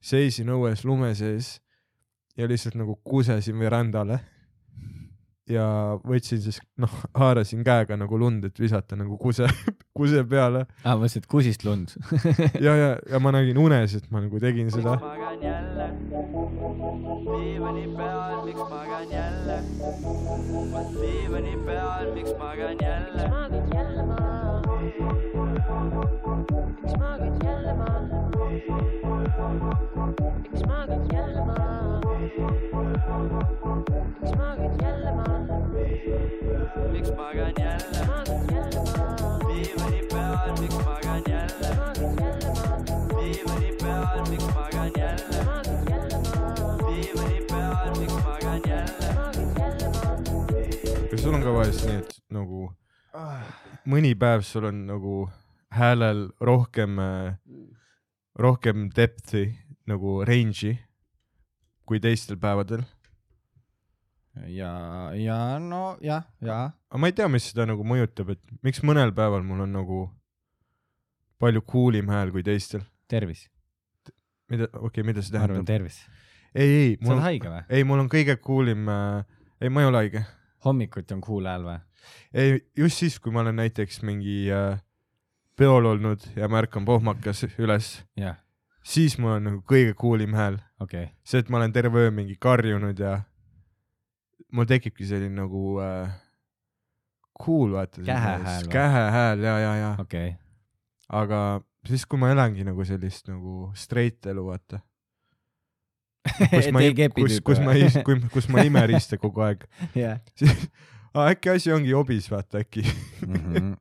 seisin õues lume sees ja lihtsalt nagu kusesin verandale ja võtsin siis noh haarasin käega nagu lund et visata nagu kuse kuse peale aa, mõtlesin, et kusist lund. ja ja ja ma nägin unes et ma nagu tegin seda magan jälle diivani peal, miks magan jälle? vot diivani peal, miks magan jälle? magad jälle maha? miks magad jälle maha? miks magad jälle maha? miks magad jälle maha? miks magan jälle? magad jälle maha? diivani peal, miks magan jälle? magad jälle maha? diivani peal, miks magan jälle? magad jälle maha? diivani peal, miks magan jälle? magad jälle maha? kas sul on ka vahest nii et nagu mõni päev sul on nagu häälel rohkem äh, rohkem depth'i nagu range'i kui teistel päevadel ja, ja no jah, ja aga ma ei tea, mis seda nagu mõjutab, et miks mõnel päeval mul on nagu palju cool im hääl kui teistel. tervis, mida, okei okay,, mida see ma arvan tähendab? tervis. ei, ei, sa oled haige või? ei, mul on kõige cool im äh,, ei, ma ei ole haige. hommikuti on cool hääl või? ei, just siis, kui ma olen näiteks mingi äh, peol olnud ja ma ärkan pohmakas üles, jah, siis mul on nagu kõige cool im hääl. okay.. see, et ma olen terve öö mingi karjunud ja mul tekibki selline nagu äh, cool vaata. Kähehääl kähehääl ja, ja, ja, okay., aga siis, kui ma elangi nagu sellist nagu straight elu, vaata. kus ma kus, kus ma ei, kus ma ei imerista kogu aeg, jah. siis ah, äkki asi ongi hobis, vaata äkki, Mhm.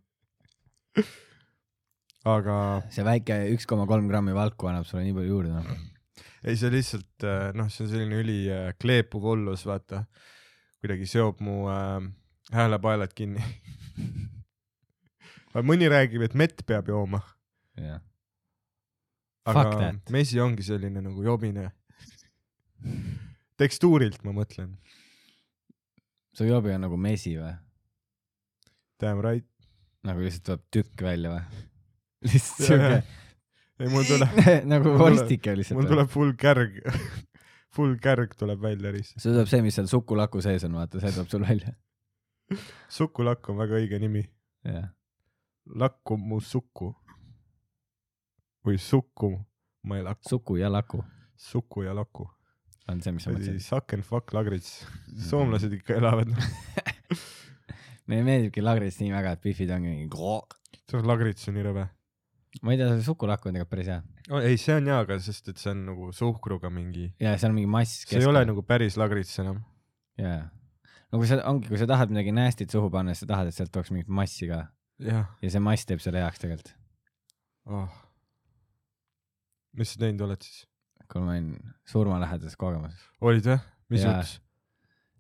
aga see väike üks koma kolm grammi valku annab sulle nii palju juurde, noh. ei, see lihtsalt äh, noh, see on selline üli äh, ollus, vaata. kuidagi seob mu äh, häälepaelad kinni. mõni räägib, et mett peab jooma, jah. Aga mesi ongi selline nagu jobine. tekstuurilt ma mõtlen, su jobi on nagu mesi või? damn right. nagu lihtsalt tuleb tükk välja või? Lihtsalt siuke ei, mul tuleb, nagu vorstike lihtsalt mul. tuleb full kärg, full kärg tuleb välja lihtsalt. sul tuleb see, mis seal sukulaku sees on, vaata, see tuleb sul välja. sukulakk on väga õige nimi. jah, lakku mu suku. või sukku, ma ei lakku, suku ja laku suku ja lakku. on see, mis sa mõtlesid. Suck and fuck lagrits. soomlased ikka elavad. meile meeldibki lagrits nii väga, et Biffid ongi mingi. see lagrits on nii rõve ma ei tea, see sukulakk on tegelikult päris hea. oh,. ei, see on jaa, aga sest et see on nagu suhkruga mingi, ja seal on mingi mass. see ei ole nagu päris lagrits enam. jaa. no kui sa, ongi, kui sa tahad midagi nasty't suhu panna, siis sa tahad, et sealt tuleks mingit massi ka ja see mass teeb selle heaks tegelikult. oh.. mis sa teinud oled siis? kui ma olin surmalähedases kogemuses. olid või? mis juhtus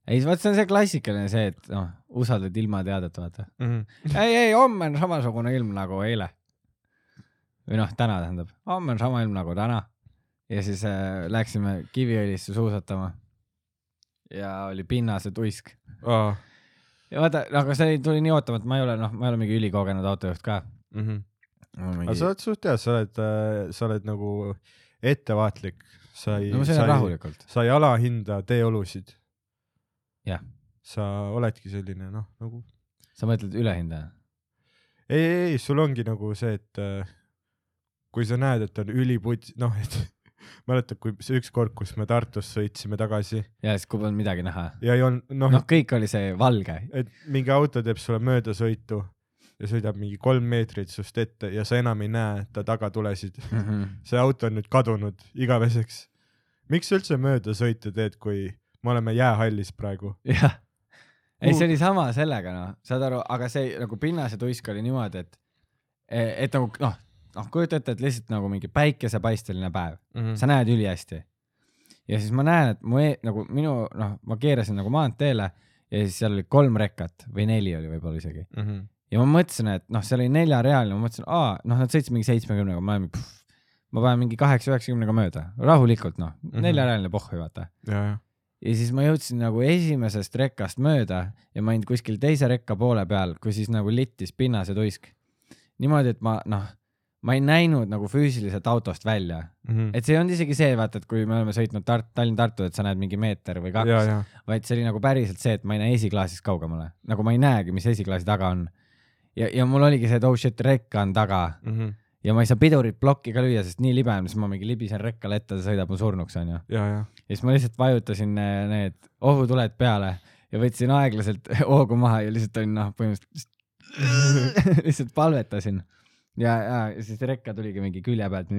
ei, vot see on see klassikaline see, et noh, usaldad ilmateadet, vaata. mm? -hmm. ei, ei, homme on samasugune ilm nagu eile. Või noh, täna tähendab, homme on sama ilm nagu täna. ja siis äh, läksime Kiviõlisse suusatama. ja oli pinnase tuisk. Oh. ja vaata, aga see tuli nii ootamatu, ma ei ole, noh, ma ei ole mingi ülikogenud autojuht ka. Mm -hmm. Mingi... aga sa oled suht hea, sa oled äh,, sa oled nagu ettevaatlik, sa ei no sa ei- sa ei alahinda teeolusid. Jah. sa oledki selline noh, nagu sa mõtled ülehindaja? ei, ei, ei, sul ongi nagu see, et äh, kui sa näed, et on üliputs, noh, et mäletad, kui see ükskord, kus me Tartust sõitsime tagasi ja siis, kui polnud midagi näha. ja ei olnud, noh noh, kõik oli see valge. et mingi auto teeb sulle möödasõitu ja sõidab mingi kolm meetrit sinust ette ja sa enam ei näe ta tagatulesid. see auto on nüüd kadunud igaveseks. miks sa üldse möödasõite teed, kui me oleme jäähallis praegu? jah. ei, see oli sama sellega, noh, saad aru, aga see nagu pinnase tuisk oli niimoodi, et, et nagu noh, noh, kujuta ette, et lihtsalt nagu mingi päikesepaisteline päev, Mhm. sa näed ülihästi. ja siis ma näen, et mu e nagu minu, noh, ma keerasin nagu maanteele ja siis seal oli kolm rekat või neli oli võib-olla isegi. Mhm. ja ma mõtlesin, et noh, seal oli neljarealine, ma mõtlesin, aa, noh, nad sõitsid mingi seitsmekümnega, ma olin, ma panen mingi kaheksa-üheksakümnega mööda, rahulikult noh mm. -hmm., neljarealine pohhu vaata. ja, ja, ja siis ma jõudsin nagu esimesest rekkast mööda ja ma olin kuskil teise rekka poole peal, kui siis nagu littis pinnase tuisk. niimoodi, et ma noh, ma ei näinud nagu füüsiliselt autost välja, Mhm. et see ei olnud isegi see, vaata, et kui me oleme sõitnud Tart-, Tallinn-Tartu, et sa näed mingi meeter või kaks, vaid see oli nagu päriselt see, et ma ei näe esiklaasist kaugemale, nagu ma ei näegi, mis esiklaasi taga on. ja, ja mul oligi see, et oh shit, rekka on taga Mhm. ja ma ei saa pidurit plokki ka lüüa, sest nii libe on, siis ma mingi libisen rekkale ette, ta sõidab mu surnuks, onju. ja, ja, ja siis ma lihtsalt vajutasin eh, need ohutuled peale ja võtsin aeglaselt hoogu maha ja lihtsalt olin noh, põhimõtteliselt lihtsalt palvetasin. ja, ja siis rekka tuligi mingi külje pealt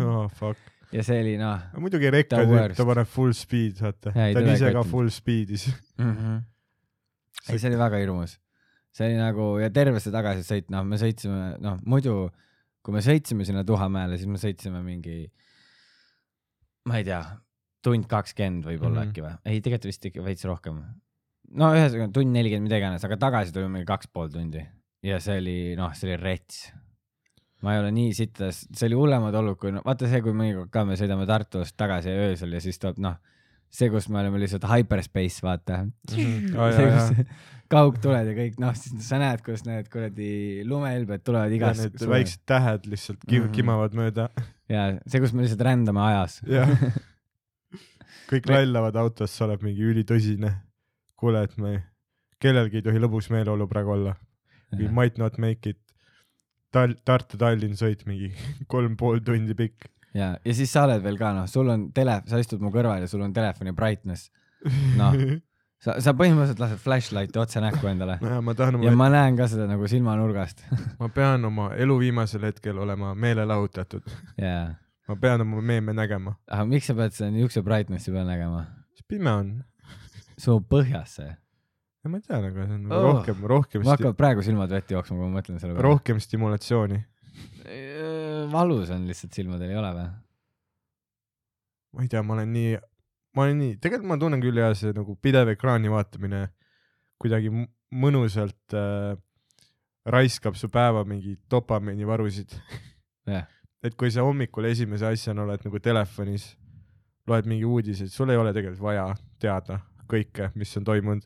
oh fuck. ja see oli noh muidugi rekka ta paneb full speed, vaata. Ta on ise ka full speed'is. mm. -hmm. ei, see oli väga hirmus. see oli nagu ja terve see tagasisõit, noh, me sõitsime, noh muidu kui me sõitsime sinna Tuhamäele, siis me sõitsime mingi, ma ei tea, tund kakskümmend võib-olla mm -hmm. äkki või? ei, tegelikult vist ikka veits rohkem. no ühesõnaga tund nelikümmend, mida iganes, aga tagasi tuli mingi kaks pool tundi ja see oli, noh, see oli rets. Ma ei ole nii sitas, see oli hullemad olud, kui no, vaata see, kui mõnikord ka me sõidame Tartust tagasi öösel ja siis tuleb noh, see, kus me oleme lihtsalt hyperspace, vaata Mhm. Aa, see, jaa, kus kaugtuled ja kõik, noh, siis sa näed, kuidas need kuradi lumehelbed tulevad igast need väiksed tähed lihtsalt ki- Mhm. kimavad mööda. ja see, kus me lihtsalt rändame ajas. kõik lallavad autos, sa oled mingi ülitõsine. kuule, et me, kellelgi ei tohi lõbus meeleolu praegu olla. We might not make it. Tal-, Tartu-Tallinn sõit mingi kolm pool tundi pikk. ja, ja siis sa oled veel ka noh, sul on tele, sa istud mu kõrval ja sul on telefoni brightness. Noh. sa, sa põhimõtteliselt lased flashlight'i otse näkku endale ja ma tahan ja ma näen ka seda nagu silmanurgast. ma pean oma elu viimasel hetkel olema meelelahutatud. jaa, ma pean oma meeme nägema. aga miks sa pead seda niisuguse brightness'i peal nägema? pime on. su põhjas see. Ma tean, aga see on nagu Oh. rohkem, rohkem mul, hakkavad praegu silmad vett jooksma, kui ma mõtlen selle peale. rohkem stimulatsiooni. valus on lihtsalt silmadel, ei ole või? ma ei tea, ma olen nii, ma olen nii, tegelikult ma tunnen küll ja see nagu pidev ekraani vaatamine kuidagi mõnusalt äh, raiskab su päeva mingi dopamiinivarusid. jah, et kui sa hommikul esimese asjana oled nagu telefonis, loed mingi uudiseid, sul ei ole tegelikult vaja teada kõike, mis on toimunud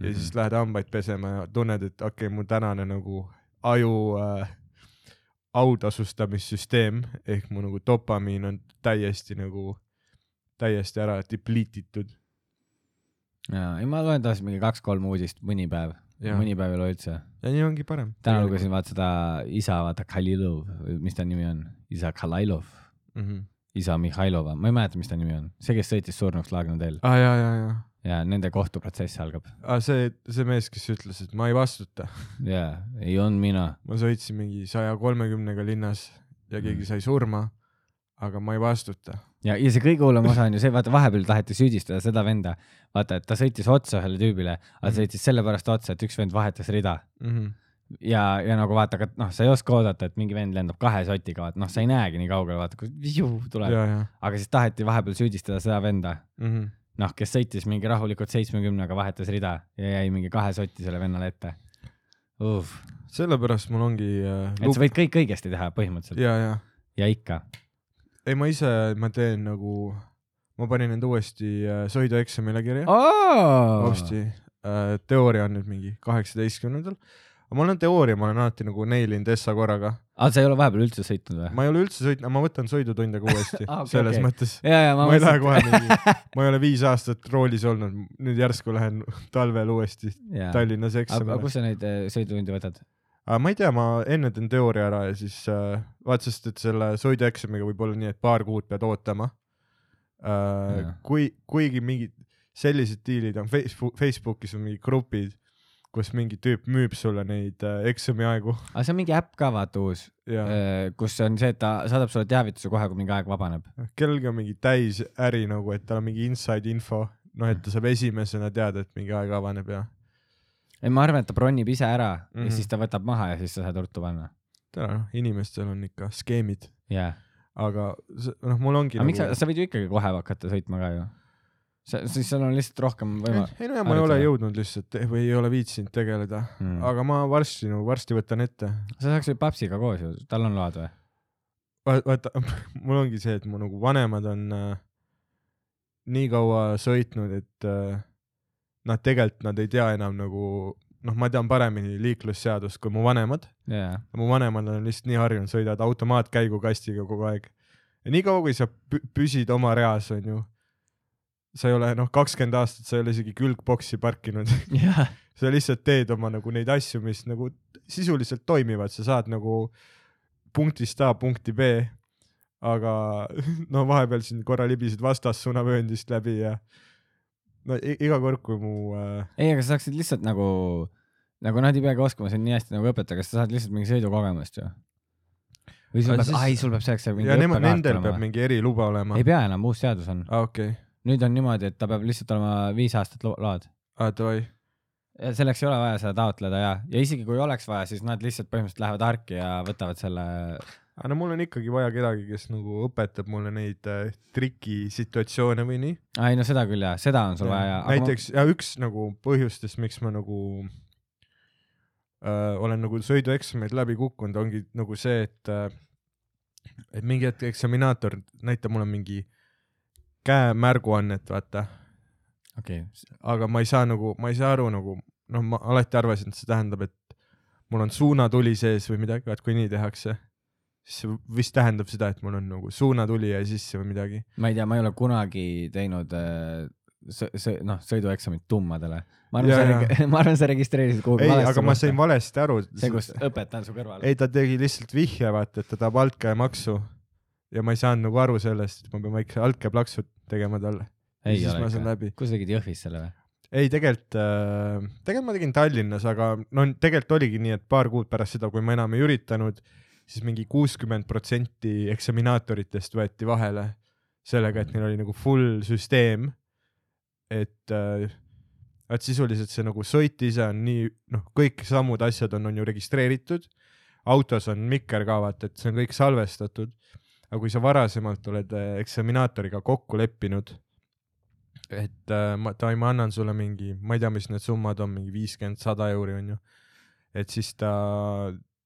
ja Mhm. siis lähed hambaid pesema ja tunned, et okei okay,, mu tänane nagu aju äh, autasustamissüsteem ehk mu nagu dopamiin on täiesti nagu, täiesti ära deplete itud. jaa, ei ma loen tavaliselt mingi kaks-kolm uudist mõni päev, ja, mõni päev ei loe üldse. ja nii ongi parem. täna lugesin vaata seda isa, vaata Kalilov, mis ta nimi on, isa Kalailov, mm. -hmm. Isa Mihhailova, ma ei mäleta, mis ta nimi on, see, kes sõitis surnuks Laagna teel ah, ja, ja, ja ja nende kohtuprotsess algab ah,, see, see mees, kes ütles, et ma ei vastuta, ja ei on mina, ma sõitsin mingi saja kolmekümnega linnas ja keegi Mm. sai surma, aga ma ei vastuta. ja, ja see kõige hullem osa on ju see, vaata vahepeal taheti süüdistada seda venda, vaata, et ta sõitis otsa ühele tüübile, aga Mhm. sõitis sellepärast otsa, et üks vend vahetas rida Mm -hmm. ja, ja nagu vaata, aga noh, sa ei oska oodata, et mingi vend lendab kahe sotiga, vaata noh, sa ei näegi nii kaugele, vaata kui viu tuleb, aga siis taheti vahepeal süüdistada seda venda, mm. -hmm. noh, kes sõitis mingi rahulikult seitsmekümnega, vahetas rida ja jäi mingi kahe sotti selle vennale ette sellepärast mul ongi äh, et sa võid kõik õigesti teha põhimõtteliselt ja, ja, ja ikka. ei, ma ise, ma teen nagu, ma panin end uuesti äh, sõidueksamile kirja Oh! hopsti äh,. teooria on nüüd mingi kaheksateistkümnendal. Aga ma olen teooria, ma olen alati nagu neilinud Essa korraga. aga sa ei ole vahepeal üldse sõitnud või? ma ei ole üldse sõitnud, ma võtan sõidutunde ka uuesti Ah, okei, selles okei. mõttes. ja, ja ma, ma ei lähe kohe mingi, ma ei ole viis aastat roolis olnud, nüüd järsku lähen talvel uuesti Jaa. Tallinnas eksamile aga. kus sa neid äh, sõidutunde võtad? aga ma ei tea, ma enne teen teooria ära ja siis äh, vaat sest, et selle sõidueksamiga võib olla nii, et paar kuud pead ootama äh, kui, kuigi mingid sellised diilid on Facebook, Facebookis on mingid grupid, kus mingi tüüp müüb sulle neid äh, eksamiaegu aga see on mingi äpp ka vaata uus, ja kus on see, et ta saadab sulle teavituse kohe, kui mingi aeg vabaneb. kellelgi on mingi täisäri nagu, et tal on mingi inside info, noh, et ta saab esimesena teada, et mingi aeg avaneb ja ei, ma arvan, et ta bronib ise ära mm -hmm. Mhm. ja siis ta võtab maha ja siis sa saad ruttu panna. täna noh, inimestel on ikka skeemid, jaa. aga noh, mul ongi aga miks sa, nagu sa võid ju ikkagi kohe hakata sõitma ka ju. Siis sul on lihtsalt rohkem võimalust. ei no ja ma ei ole jõudnud lihtsalt või ei ole viitsinud tegeleda Mm. aga ma varsti varsti võtan ette. sa saaks ju papsiga koos ju, tal on load või? vaata, mul ongi see, et mu nagu vanemad on äh, nii kaua sõitnud, et äh, nad tegelikult nad ei tea enam nagu noh, ma tean paremini liiklusseadust kui mu vanemad jaa, mu vanemad on lihtsalt nii harjunud, sõidavad automaatkäigukastiga kogu aeg. ja niikaua, kui sa pü- püsid oma reas, onju, sa ei ole noh, kakskümmend aastat sa ei ole isegi külgboksi parkinud, jah, sa lihtsalt teed oma nagu neid asju, mis nagu sisuliselt toimivad, sa saad nagu punktist A punkti B. aga no vahepeal siin korra libisid vastassuunavööndist läbi ja no iga kord, kui mu äh, ei, aga sa saaksid lihtsalt nagu, nagu nad ei peagi oskama sind nii hästi nagu õpetada, kas sa saad lihtsalt mingi sõidukogemust ju? või sul Aga peab siis-, ai, sul peab selleks mingi ja nemad, õppekaart nendel olema peab või? mingi eriluba olema ei. pea enam, uus seadus on. aa, okei, nüüd on niimoodi, et ta peab lihtsalt olema viis aastat lo- load. aa davai, selleks ei ole vaja seda taotleda ja, ja isegi kui oleks vaja, siis nad lihtsalt põhimõtteliselt lähevad harki ja võtavad selle. aga no mul on ikkagi vaja kedagi, kes nagu õpetab mulle neid äh, trikisituatsioone või nii. ei no seda küll jah, seda on sul vaja. näiteks ja üks nagu põhjustest, miks ma nagu äh, olen nagu sõidueksameid läbi kukkunud, ongi nagu see, et äh, et mingi hetk eksaminaator näitab mulle mingi käemärguannet, vaata, okei okay., aga ma ei saa nagu, ma ei saa aru nagu, noh, ma alati arvasin, et see tähendab, et mul on suunatuli sees või midagi, vaat kui nii tehakse, siis see vist tähendab seda, et mul on nagu suunatuli jäi sisse või midagi. ma ei tea, ma ei ole kunagi teinud äh, sõ- noh, sõidueksamit tummadele. ma arvan, sa ma arvan, sa registreerisid kuhugi ei, aga ma sain. valesti aru. see, kus õpetaja on su kõrval. ei, ta tegi lihtsalt vihje, vaata, et ta tahab altkäemaksu ja ma ei saanud nagu aru sellest, et ma pean väikse altkäeplaksu tegema talle. ei siis ma ole ikka läbi.. kus sa tegid Jõhvis selle või? ei, tegelikult äh,, tegelikult ma tegin Tallinnas, aga no tegelikult oligi nii, et paar kuud pärast seda, kui ma enam ei üritanud, siis mingi kuuskümmend protsenti eksaminaatoritest võeti vahele sellega, et neil oli nagu full süsteem. et äh,, et sisuliselt see nagu sõit ise on nii, noh, kõik sammud, asjad on, on ju registreeritud. autos on mikker ka vaata, et see on kõik salvestatud. Aga kui sa varasemalt oled äh, eksaminaatoriga kokku leppinud, et äh, ma, ta, ma annan sulle mingi, ma ei tea, mis need summad on, mingi viiskümmend, sada euri on ju. et siis ta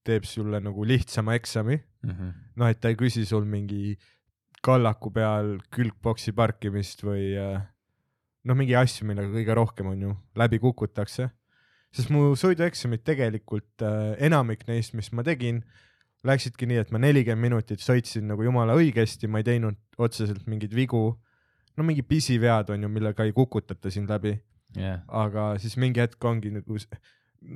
teeb sulle nagu lihtsama eksami, noh, et ta ei küsi sul mingi kallaku peal külgboksi parkimist või äh, noh, mingi asju, millega kõige rohkem on ju läbi kukutakse. sest mu sõidueksamid tegelikult enamik neist, mis ma tegin, läksidki nii, et ma nelikümmend minutit sõitsin nagu jumala õigesti, ma ei teinud otseselt mingeid vigu. no mingi pisivead on ju, millega ei kukutata sind läbi, jah, aga siis mingi hetk ongi nagu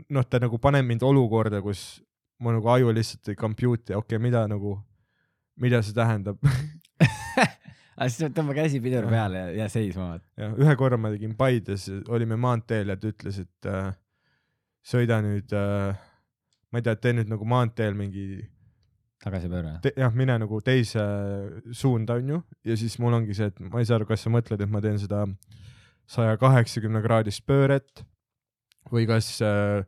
noh, ta nagu paneb mind olukorda, kus mu nagu aju lihtsalt ei compute'i, okei okay,, mida nagu, mida see tähendab aga siis tõmba käsi pidur Jah. peale ja jää seisma. ja ühe korra ma tegin Paides, olime maanteel ja ta ütles, et äh, sõida nüüd äh,, ma ei tea, tee nüüd nagu maanteel mingi tagasipööre. te,, jah, mine nagu teise suunda, onju, ja siis mul ongi see, et ma ei saa aru, kas sa mõtled, et ma teen seda saja kaheksakümne kraadist pööret või kas äh,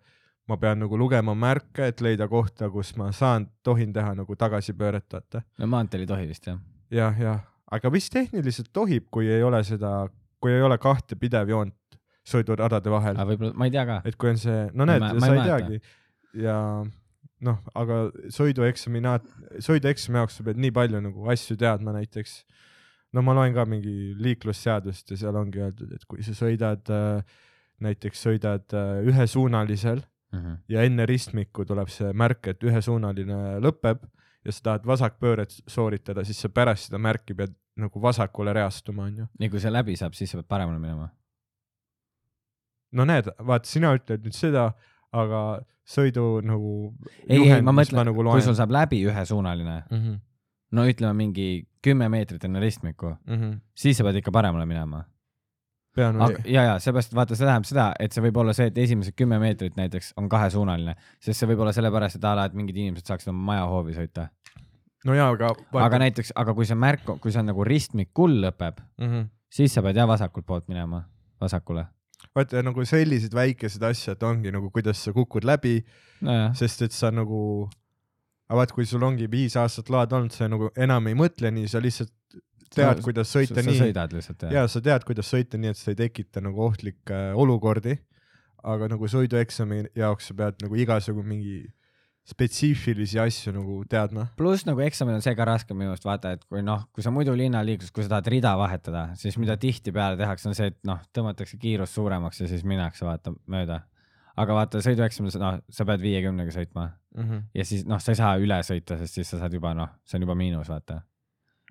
ma pean nagu lugema märke, et leida kohta, kus ma saan, tohin teha nagu tagasipööret, vaata. no maanteel ei tohi vist jah? jah, jah, aga vist tehniliselt tohib, kui ei ole seda, kui ei ole kahte pidevjoont sõiduradade vahel aga, võib-olla, ma ei tea ka. et kui on see, no näed sa ei teagi ja noh, aga sõidueksaminaat, sõidueksami jaoks sa pead nii palju nagu asju teadma näiteks. no ma loen ka mingi liiklusseadust ja seal ongi öeldud, et kui sa sõidad äh,, näiteks sõidad äh, ühesuunalisel ja enne ristmikku tuleb see märk, et ühesuunaline lõpeb ja sa tahad vasakpööret sooritada, siis sa pärast seda märki pead nagu vasakule reastuma, onju. nii kui see läbi saab, siis sa pead paremale minema. no näed, vaata, sina ütled nüüd seda, aga sõidu nagu ei, ei, ma mõtlen, nagu kui loen sul saab läbi ühesuunaline, mm. -hmm. no ütleme mingi kümme meetrit enne ristmikku, Mm -hmm. siis sa pead ikka paremale minema. aga ja, ja seepärast vaata, see tähendab seda, et see võib olla see, et esimesed kümme meetrit näiteks on kahesuunaline, sest see võib olla sellepärast, et a la, et mingid inimesed saaksid oma majahoovi sõita. no jaa, aga aga näiteks, aga kui see märk, kui see on nagu ristmik kull lõpeb, mm. -hmm. siis sa pead jah vasakult poolt minema, vasakule. Vaata nagu sellised väikesed asjad ongi nagu, kuidas sa kukud läbi, nojah, sest et sa nagu, aga vaat kui sul ongi viis aastat load olnud, sa nagu enam ei mõtle nii, sa lihtsalt tead, Sa- kuidas sõita sa nii. sõidad lihtsalt jah. Ja sa tead, kuidas sõita nii, et sa ei tekita nagu ohtlikke äh, olukordi. aga nagu sõidueksami jaoks sa pead nagu igasugu mingi spetsiifilisi asju nagu teadma. pluss nagu eksamil on see ka raske minu arust vaata, et kui noh, kui sa muidu linnaliiklus, kui sa tahad rida vahetada, siis mida tihtipeale tehakse, on see, et noh, tõmmatakse kiirust suuremaks ja siis minnakse vaata mööda. aga vaata sõidueksamises, noh, sa pead viiekümnega sõitma Mhm. ja siis noh, sa ei saa üle sõita, sest siis sa saad juba noh, see on juba miinus, vaata.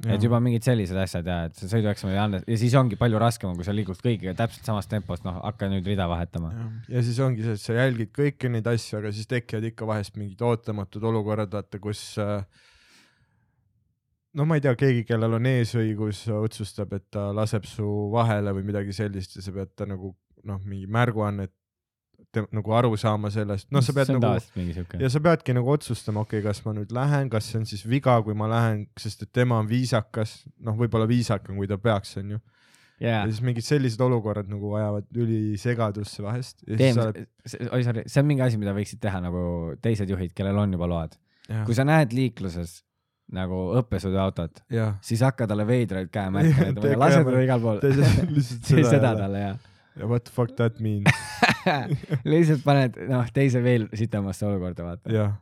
Et juba mingid sellised asjad ja, et see sõidueksam ei anna ja siis ongi palju raskem, kui sa liigud kõigiga täpselt samas tempos, noh, hakka nüüd rida vahetama. ja siis ongi see, et sa jälgid kõiki neid asju, aga siis tekivad ikka vahest mingid ootamatud olukorrad, vaata, kus äh, no ma ei tea, keegi, kellel on eesõigus, otsustab, et ta laseb su vahele või midagi sellist ja sa pead ta nagu noh, mingi märguannet nagu aru saama sellest, noh, sa pead nagu ja sa peadki nagu otsustama, okei okay,, kas ma nüüd lähen, kas see on siis viga, kui ma lähen, sest et tema on viisakas, noh, võib-olla viisakam, kui ta peaks, onju. jaa ja, siis mingid sellised olukorrad nagu ajavad ülisegadusse vahest. oled,, oi sorry, see on mingi asi, mida võiksid teha nagu teised juhid, kellel on juba load. jah kui sa näed liikluses nagu õppesõiduautot, jah, siis hakka talle veidraid näitama ja lase teda igal pool. tee seda talle ja what the fuck that mean, lihtsalt paned noh, teise veel sitamasse olukorda vaata. jah.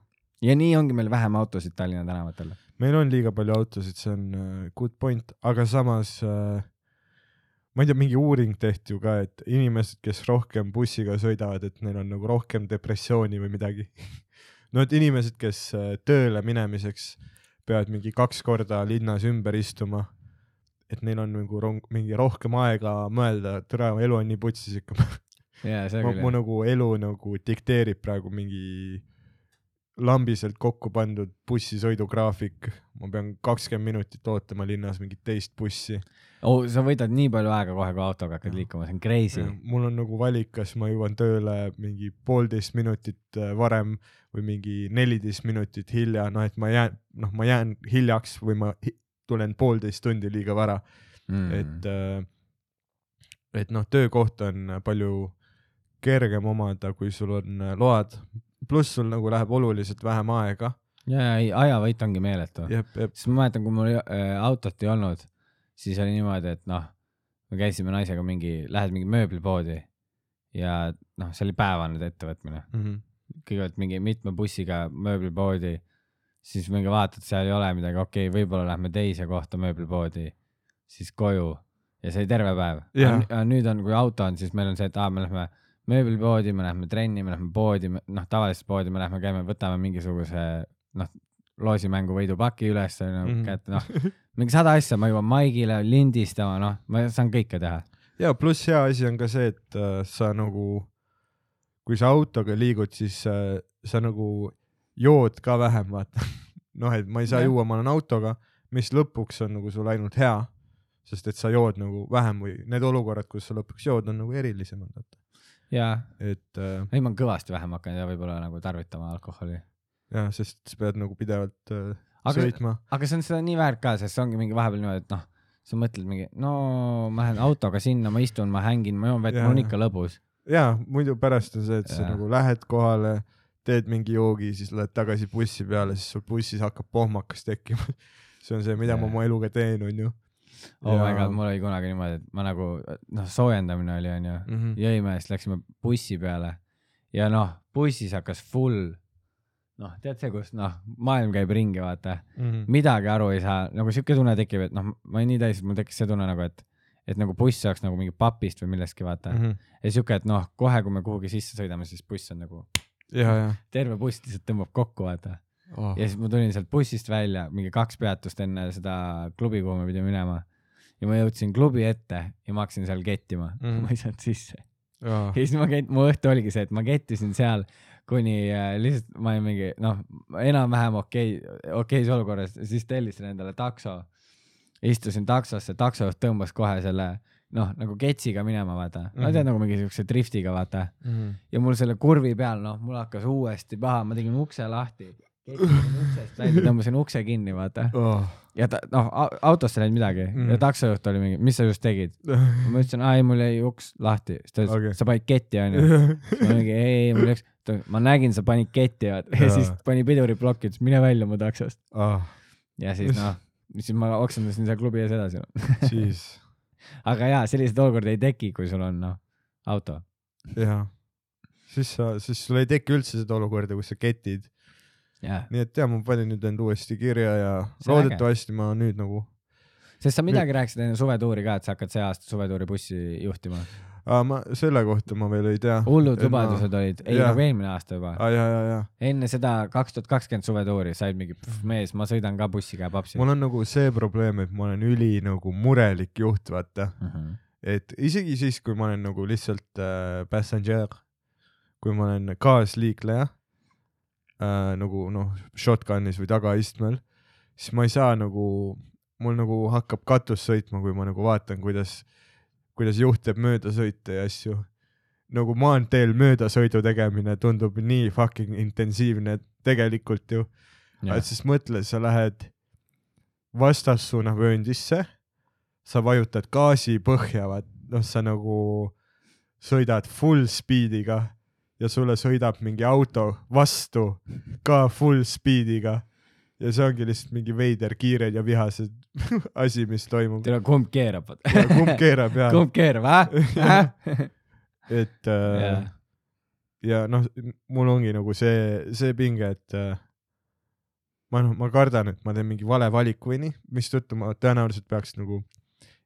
ja nii ongi meil vähem autosid Tallinna tänavatel. meil on liiga palju autosid, see on uh, good point, aga samas uh, ma ei tea, mingi uuring tehti ju ka, et inimesed, kes rohkem bussiga sõidavad, et neil on nagu rohkem depressiooni või midagi. no et inimesed, kes uh, tööle minemiseks peavad mingi kaks korda linnas ümber istuma, et neil on nagu rong-, mingi rohkem aega mõelda, tere, elu on nii putsis ikka. see mu, mu nagu elu nagu dikteerib praegu mingi lambiselt kokku pandud bussisõidugraafik, ma pean kakskümmend minutit ootama linnas mingit teist bussi. oh, sa võidad nii palju aega kohe, kui autoga hakkad Jah. liikuma, see on crazy. mul on nagu valik, kas ma jõuan tööle mingi poolteist minutit äh, varem või mingi neliteist minutit hilja, noh et ma jään, noh, ma jään hiljaks või ma tulen poolteist tundi liiga vara Mm. et äh, et noh, töökohta on palju kergem omada, kui sul on äh, load, pluss sul nagu läheb oluliselt vähem aega. ja, ei, ajavõit ongi meeletu. siis ma mäletan, kui mul äh, autot ei olnud, siis oli niimoodi, et noh, me käisime naisega mingi, lähed mingi mööblipoodi ja noh, see oli päevane ettevõtmine. mhm, kõigepealt mingi mitme bussiga mööblipoodi, siis mingi vaatad, seal ei ole midagi, okei okay,, võib-olla lähme teise kohta mööblipoodi, siis koju ja see terve päev. Jaa. nüüd on, kui auto on, siis meil on see, et aa, me lähme mööblipoodi, me lähme trenni, me lähme poodi, noh, tavalisesse poodi me lähme, käime, võtame mingisuguse noh, loosimängu võidupaki üles no, mm. -hmm. kätte, noh, mingi sada asja, ma jõuan maigile lindistama, noh, ma saan kõike teha. ja pluss hea asi on ka see, et äh, sa nagu, kui sa autoga liigud, siis äh, sa nagu jood ka vähem, vaata. noh, et ma ei saa Jah. juua, ma olen autoga, mis lõpuks on nagu sul ainult hea, sest et sa jood nagu vähem või need olukorrad, kus sa lõpuks jood, on nagu erilisemad, vaata. ja, et äh, ei ma olen kõvasti vähem hakanud ja võib-olla nagu tarvitama alkoholi. jah, sest sa pead nagu pidevalt äh, Aga- sõitma. aga see on seda nii väärt ka, sest see ongi mingi vahepeal niimoodi, et noh, sa mõtled mingi, no ma lähen autoga sinna, ma istun, ma hängin, ma joon vett, Jaa, mul on jaa. ikka lõbus. ja muidu pärast on see, et sa Jaa. nagu lähed kohale, teed mingi joogi, siis lähed tagasi bussi peale, siis sul bussis hakkab pohmakas tekkima. see on see, mida ma Jaa. oma eluga teen, onju. oh my god, mul oli kunagi niimoodi, et ma nagu noh, soojendamine oli onju, Mhm. jõime ja siis läksime bussi peale ja noh, bussis hakkas full, noh, tead see, kus noh, maailm käib ringi, vaata, Mhm. midagi aru ei saa, nagu siuke tunne tekib, et noh, ma olin nii täis, et mul tekkis see tunne nagu, et et nagu buss oleks nagu mingi papist või millestki, vaata mm. -hmm. ja siuke, et noh, kohe, kui me kuhugi sisse sõidame, siis buss on nagu ja, ja terve buss lihtsalt tõmbab kokku, vaata. oh. ja siis ma tulin sealt bussist välja, mingi kaks peatust enne seda klubi, kuhu me pidime minema. ja ma jõudsin klubi ette ja ma hakkasin seal kettima mm. -hmm. ma ei saanud sisse. Ja siis ma kett-, mu õhtu oligi see, et ma kettisin seal kuni äh, lihtsalt ma olin mingi noh, enam-vähem okei, okeis olukorras, siis tellisin endale takso. istusin taksosse, taksojuht tõmbas kohe selle noh, nagu ketsiga minema, vaata mm, -hmm. no Mhm. tead nagu mingi siukse driftiga, vaata Mhm. ja mul selle kurvi peal, noh, mul hakkas uuesti paha, ma tegin ukse lahti, uksest välja, tõmbasin ukse kinni, vaata. Oh. ja ta, noh, autosse ei läinud midagi mm. Mhm. ja taksojuht oli mingi, mis sa just tegid? ma ütlesin, aa ei, mul jäi uks lahti, siis ta ütles okay., sa panid ketti onju. ma mingi ei, ei mul läks, ma nägin, sa panid ketti ja Jaa. siis pani piduriplokki, ütles mine välja mu taksost. oh. ja siis noh, siis ma oksendasin seal klubi ees edasi. siis aga jaa, selliseid olukordi ei teki, kui sul on noh, auto. jah, siis sa, siis sul ei teki üldse seda olukorda, kus sa ketid, nii et ja ma panin nüüd end uuesti kirja ja loodetavasti ma nüüd nagu sest sa midagi rääkisid enne suvetuuri ka, et sa hakkad see aasta suvetuuri bussi juhtima. aa, ma selle kohta ma veel ei tea. hullud lubadused olid, ei nagu eelmine aasta juba. ja, ja, ja enne seda kaks tuhat kakskümmend suvetuuri said mingi "Pff, mees, ma sõidan ka bussiga papsi. mul on nagu see probleem, et ma olen üli nagu murelik juht, vaata. et isegi siis, kui ma olen nagu lihtsalt äh, passenger, kui ma olen kaasliikleja äh, nagu noh, shotgun'is või tagaistmel, siis ma ei saa nagu, mul nagu hakkab katus sõitma, kui ma nagu vaatan, kuidas, kuidas juht teeb möödasõite ja asju. nagu maanteel möödasõidu tegemine tundub nii fucking intensiivne, tegelikult ju. Et siis mõtle, sa lähed vastassuuna vööndisse, sa vajutad gaasi põhja, vaat noh, sa nagu sõidad full speed'iga ja sulle sõidab mingi auto vastu ka full speed'iga ja see ongi lihtsalt mingi veider kiired ja vihased asi, mis toimub. tere, kumb keerab? kumb keerab ja, kumb keerab, äh? et äh, ja noh, mul ongi nagu see, see pinge, et äh, ma noh, ma kardan, et ma teen mingi vale valiku või nii, mistõttu ma tõenäoliselt peaks nagu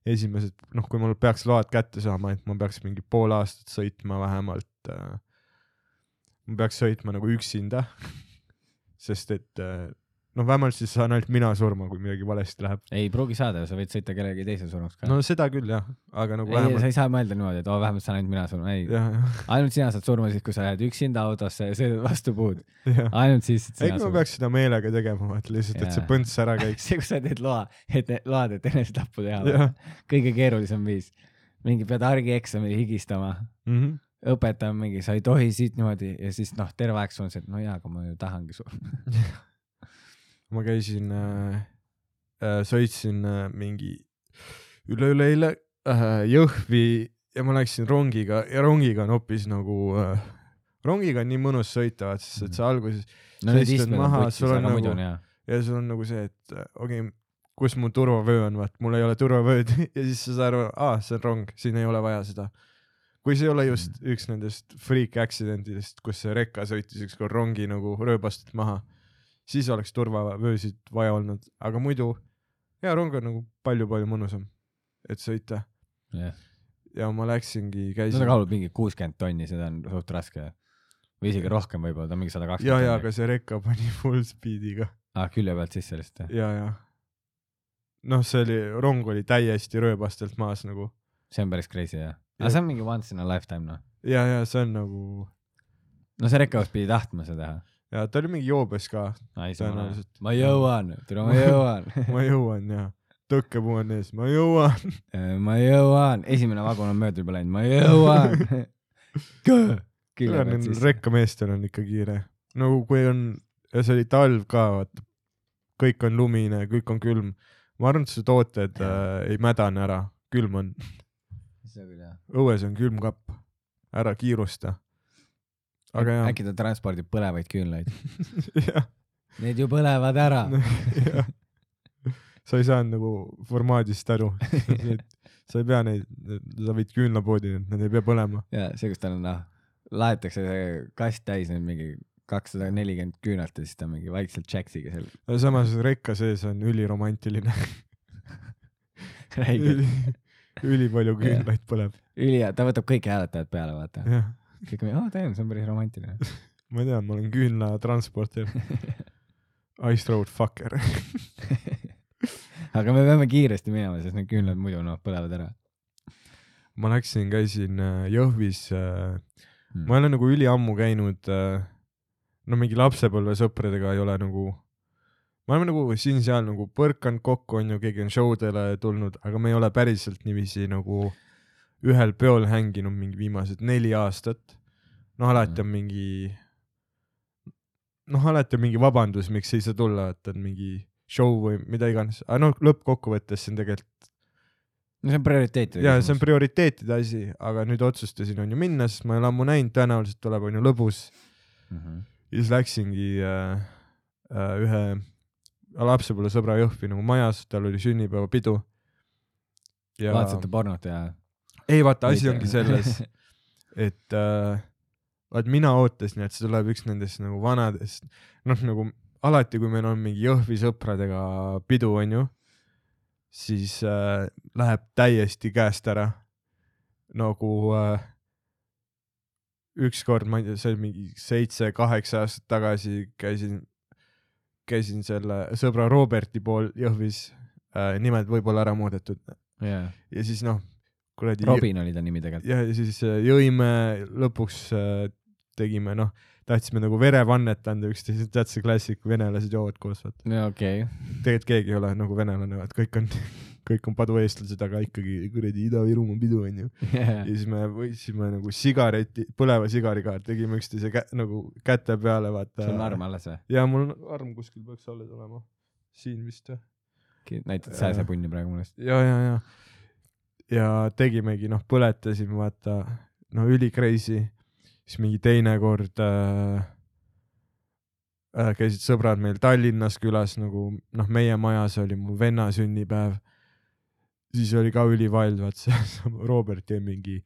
esimesed, noh, kui mul peaks load kätte saama, et ma peaks mingi pool aastat sõitma vähemalt äh,. ma peaks sõitma nagu üksinda, sest et äh, noh, vähemalt siis saan ainult mina surma, kui midagi valesti läheb. ei pruugi saada, sa võid sõita kellegi teise surnuks ka. no seda küll jah, aga nagu ei, sa vähemalt ei saa mõelda niimoodi, et oo, vähemalt saan ainult mina surma, ei. ainult sina saad surma siis, kui sa lähed üksinda autosse ja sõidad vastu puud. ainult siis ei, ma peaks seda meelega tegema, vaata lihtsalt, et see põnts ära käiks. see, kus sa teed loa, et load, et enesetappu teha kõige keerulisem viis. mingi pead argieksamil higistama, Mhm. õpetaja mingi, sa ei tohi siit niimoodi ja siis noh, terve aeg sul on see, et no jaa, aga ma ju tahangi surma. ma käisin äh,, äh, sõitsin äh, mingi üle-üleeile äh, Jõhvi ja ma läksin rongiga ja rongiga on hoopis nagu äh,, rongiga on nii mõnus sõita, vaat sest et sa alguses no Sa istud maha, sul on nagu- on ja sul on nagu see, et äh, okei okay,, kus mu turvavöö on, vaat mul ei ole turvavööd. Ja siis sa saad aru, aa, see on rong, siin ei ole vaja seda. kui see ei ole just üks nendest freak accidentidest, kus see rekka sõitis ükskord rongi nagu rööbastelt maha, siis oleks turvavöösid vaja olnud, aga muidu ja rong on nagu palju-palju mõnusam, et sõita jah, ja ma läksingi, käisin ta kaalub mingi kuuskümmend tonni, seda on suht raske. või isegi rohkem võib-olla, ta on mingi sada ja, kakskümmend ja, aga see rekka pani full speed'iga aa, külje pealt sisse lihtsalt ja, ja noh, see oli, rong oli täiesti rööbastelt maas nagu see on päris crazy jah. Jah. aga see on mingi once in a lifetime noh. ja, ja see on nagu no see rekkaus pidi tahtma seda teha. Ja ta oli mingi joobes ka, Tõenäoliselt. ma jõuan, tule ma jõuan ma jõuan ja tõkkepuu on ees, ma jõuan. ma jõuan, esimene vagun on mööda juba läinud, ma jõuan. rekkameestel on ikka kiire, nagu kui on, see oli talv ka, vaata, kõik on lumine, kõik on külm. ma arvan, et su tooted äh, ei mädane ära, külm on, jah. õues on külmkapp, ära kiirusta. Aga jah, äkki ta transpordib põlevaid küünlaid. Need ju põlevad ära. sa ei saanud nagu formaadist aru, sa ei pea neid, sa võid küünlapoodi, need ei pea põlema. ja see, kus tal on noh, laetakse see kast täis nüüd mingi kakssada nelikümmend küünalt ja siis ta mingi vaikselt Jacksiga seal samas rekka sees on üliromantiline, räägib. üli, ülipalju küünlaid põleb, ülihea, ta võtab kõik hääletajad peale, vaata. Kõik on, aa, damn, see on päris romantiline. ma tean, ma olen küünlatransporter, Ice Road fucker. aga me peame kiiresti minema, sest need küünlad muidu noh, põlevad ära. ma läksin, käisin äh, Jõhvis äh,, Hmm. ma ei ole nagu üliammu käinud äh,, no mingi lapsepõlvesõpradega ei ole nagu, me oleme nagu siin-seal nagu põrkanud kokku, onju, keegi on show dele tulnud, aga me ei ole päriselt niiviisi nagu ühel peol hänginud mingi viimased neli aastat. noh, alati on mingi, noh, alati on mingi vabandus, miks ei saa tulla, et on mingi show või mida iganes, aga noh, lõppkokkuvõttes see on tegelikult no see on prioriteetide ja see on prioriteetide asi, aga nüüd otsustasin onju minna, sest ma ei ole ammu näinud, tõenäoliselt tuleb onju lõbus mm. -hmm. ja siis läksingi äh, äh, ühe lapsepõlvesõbra Jõhvi nagu majas, tal oli sünnipäevapidu. ja vaatasite pornot ja? Ei vaata, asi ongi selles, et äh, vaat mina ootasin, et see tuleb üks nendest nagu vanadest, noh nagu alati, kui meil on mingi Jõhvi sõpradega pidu, onju, siis äh, läheb täiesti käest ära. nagu äh, ükskord, ma ei tea, see oli mingi seitse-kaheksa aastat tagasi käisin, käisin selle sõbra Roberti pool Jõhvis äh,, nimed võib-olla ära muudetud. Jaa, ja siis noh, kuradi Robin oli ta nimi tegelikult. ja siis äh, jõime lõpuks äh, tegime noh, tahtsime nagu verevannet anda üksteisele, tead see klassik, venelased joovad koos, vaata. no okei tegelikult keegi ei ole nagu venelane, vaat kõik on, kõik on padueestlased, aga ikkagi kuradi Ida-Virumaa pidu onju. ja siis me võtsime nagu sigareti, põleva sigariga, tegime üksteise kä nagu käte peale, vaata. sul on arm alles või? ja mul on arm kuskil peaks alles olema, siin vist või? näitad sääsepunni praegu mulle. ja, ja, ja, ja tegimegi, noh, põletasime, vaata, no üli crazy, siis mingi teine kord äh, äh, käisid sõbrad meil Tallinnas külas nagu noh, meie majas oli mu venna sünnipäev. siis oli ka ülivild, vaat see Robert jäi mingi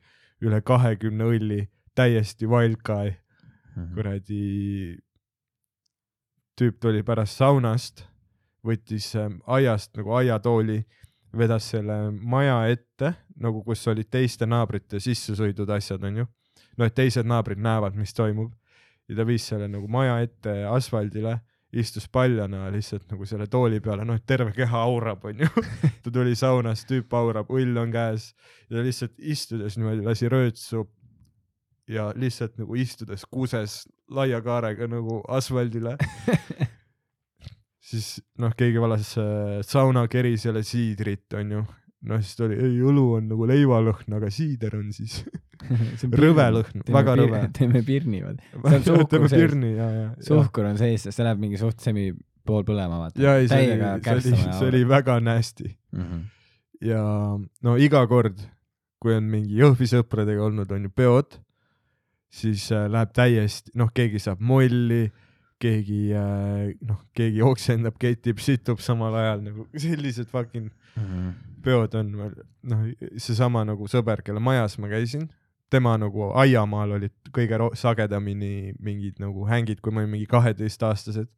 üle kahekümne õlli, täiesti wild guy, Mhm. kuradi tüüp tuli pärast saunast, võttis ähm, aiast nagu aiatooli, vedas selle maja ette nagu, kus olid teiste naabrite sissesõidud asjad, onju. no et teised naabrid näevad, mis toimub ja ta viis selle nagu maja ette asfaldile, istus paljana lihtsalt nagu selle tooli peale, noh, terve keha aurab, onju. ta tuli saunast, tüüp aurab, õll on käes ja ta lihtsalt istudes niimoodi lasi röötsu ja lihtsalt nagu istudes kuses laia kaarega nagu asfaldile. siis noh, keegi valas äh, saunakerisele siidrit, onju. noh, siis ta oli, ei õlu on nagu leivalõhn, aga siider on siis rõve lõhn, väga rõve. teeme pirni, vaata. teeme pirni ja, ja, suhkur on sees, see läheb mingi suht semi pool põlema, vaata. ja ei, see oli, see oli, see oli väga nasty Mhm. ja no iga kord, kui on mingi Jõhvi sõpradega olnud, on ju peod, siis äh, läheb täiesti, noh, keegi saab molli, keegi äh, noh, keegi oksendab, ketib, situb samal ajal nagu sellised fucking Mhm. peod on, noh, seesama nagu sõber, kelle majas ma käisin, tema nagu aiamaal olid kõige sagedamini mingid nagu hängid, kui ma olin mingi kaheteistaastased.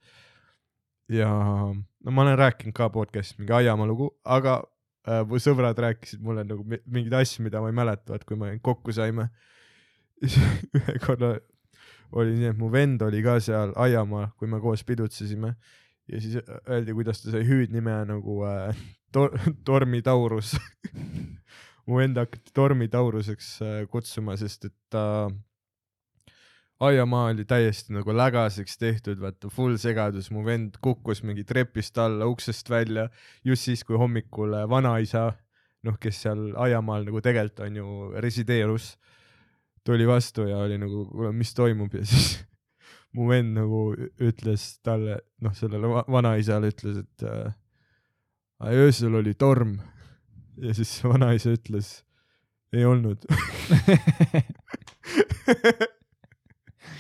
ja no ma olen rääkinud ka podcast'is mingi aiamaa lugu, aga äh, mu sõbrad rääkisid mulle nagu mi- mingeid asju, mida ma ei mäleta, et kui me kokku saime. ühe korra oli nii, et mu vend oli ka seal aiamaal, kui me koos pidutsesime. Ja siis öeldi, kuidas ta sai hüüdnime nagu äh, tor Tormi Taurus mu vend hakati Tormi Tauruseks äh, kutsuma, sest et ta aiamaa oli täiesti nagu lägaseks tehtud, vaata full segadus, mu vend kukkus mingi trepist alla uksest välja just siis, kui hommikul äh, vanaisa, noh, kes seal aiamaal nagu tegelikult on ju resideerus, tuli vastu ja oli nagu, kuule, mis toimub ja siis mu vend nagu ütles talle, noh, sellele va- vanaisale ütles, et äh, "Ai, öösel oli torm ja siis vanaisa ütles, ei olnud.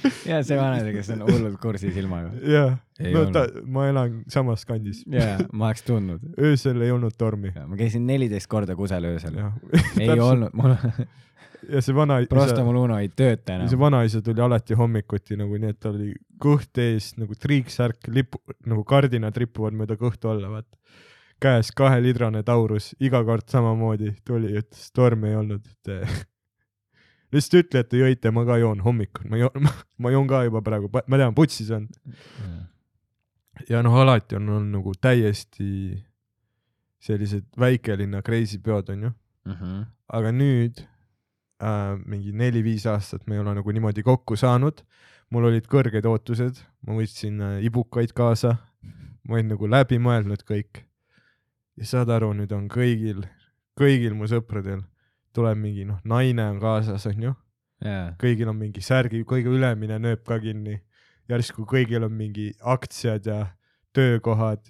ja see vanaisa, kes on hullult kursis ilmaga. jah, no ta, ma elan samas kandis. jaa, ma oleks tundnud. öösel ei olnud tormi. ma käisin neliteist korda kusel öösel. ei olnud, mul, ja see vanaisa, Prostamuluno ei tööta ja see enam. vanaisa tuli alati hommikuti nagu nii, et tal oli kõht ees nagu triiksärk, lipu, nagu kardinad ripuvad mööda kõhtu alla, vaata. käes kaheliitrane taurus, iga kord samamoodi tuli, ütles tormi ei olnud, et lihtsalt ütle, et te jõite, ma ka joon hommikul, ma joon, ma joon ka juba praegu, ma tean, putsis on. ja noh, alati on olnud nagu täiesti sellised väikelinna crazy peod onju, Mhm. aga nüüd äh, mingi neli-viis aastat me ei ole nagu niimoodi kokku saanud. mul olid kõrged ootused, ma võtsin äh, ibukaid kaasa, ma olin nagu läbi mõelnud kõik. ja saad aru, nüüd on kõigil, kõigil mu sõpradel tuleb mingi noh, naine on kaasas onju, jaa, kõigil on mingi särgi, kõige ülemine nööp ka kinni. järsku kõigil on mingi aktsiad ja töökohad,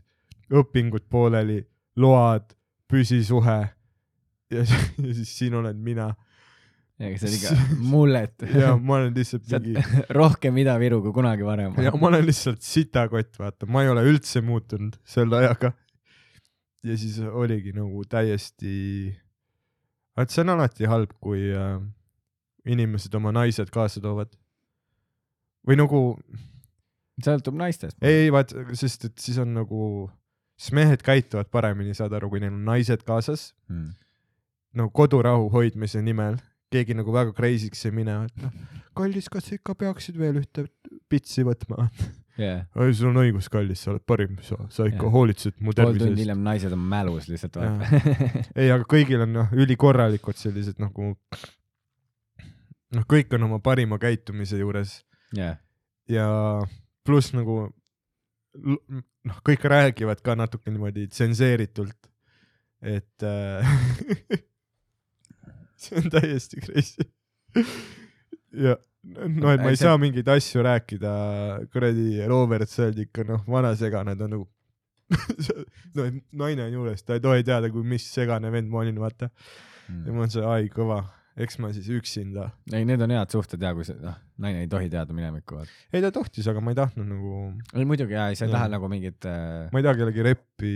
õpingud pooleli, load, püsisuhe. ja, ja siis siin olen mina aga see oli ikka mullet. ja ma olen lihtsalt sa mingi rohkem Ida-Viru kui kunagi varem. ja ma olen lihtsalt sitakott, vaata, ma ei ole üldse muutunud selle ajaga. ja siis oligi nagu täiesti, et see on alati halb, kui äh, inimesed oma naised kaasa toovad. või nagu, sõltub naistest. ei, ei vaat, sest et siis on nagu, siis mehed käituvad paremini, saad aru, kui neil on naised kaasas, Hmm. no kodurahu hoidmise nimel keegi nagu väga crazy'ks ei mine, et noh, kallis, kas ikka peaksid veel ühte pitsi võtma? yeah.. ei, sul on õigus, kallis, sa oled parim, sa, sa ikka Jah. hoolitsed mu pool tervise tundi eest. hiljem naised on mälus lihtsalt vaata. ei, aga kõigil on noh, ülikorralikud sellised nagu, noh, kõik on oma parima käitumise juures jah, ja pluss nagu noh, kõik räägivad ka natuke niimoodi tsenseeritult, et äh, see on täiesti crazy. ja no, et ma Ei, saa mingeid asju rääkida, kuradi Robert Sõeld ikka noh, vana segane, ta on nagu no naine on juures, ta ei tohi teada, kui mis segane vend ma olin, vaata. ja mul on see ai kõva, eks ma siis üksinda. ei, need on head suhted ja kui see, noh, naine ei tohi teada minevikku ei ta tohtis, aga ma ei tahtnud nagu, ei muidugi jaa, sa ei taha nagu mingit äh... ma ei taha kellegi reppi,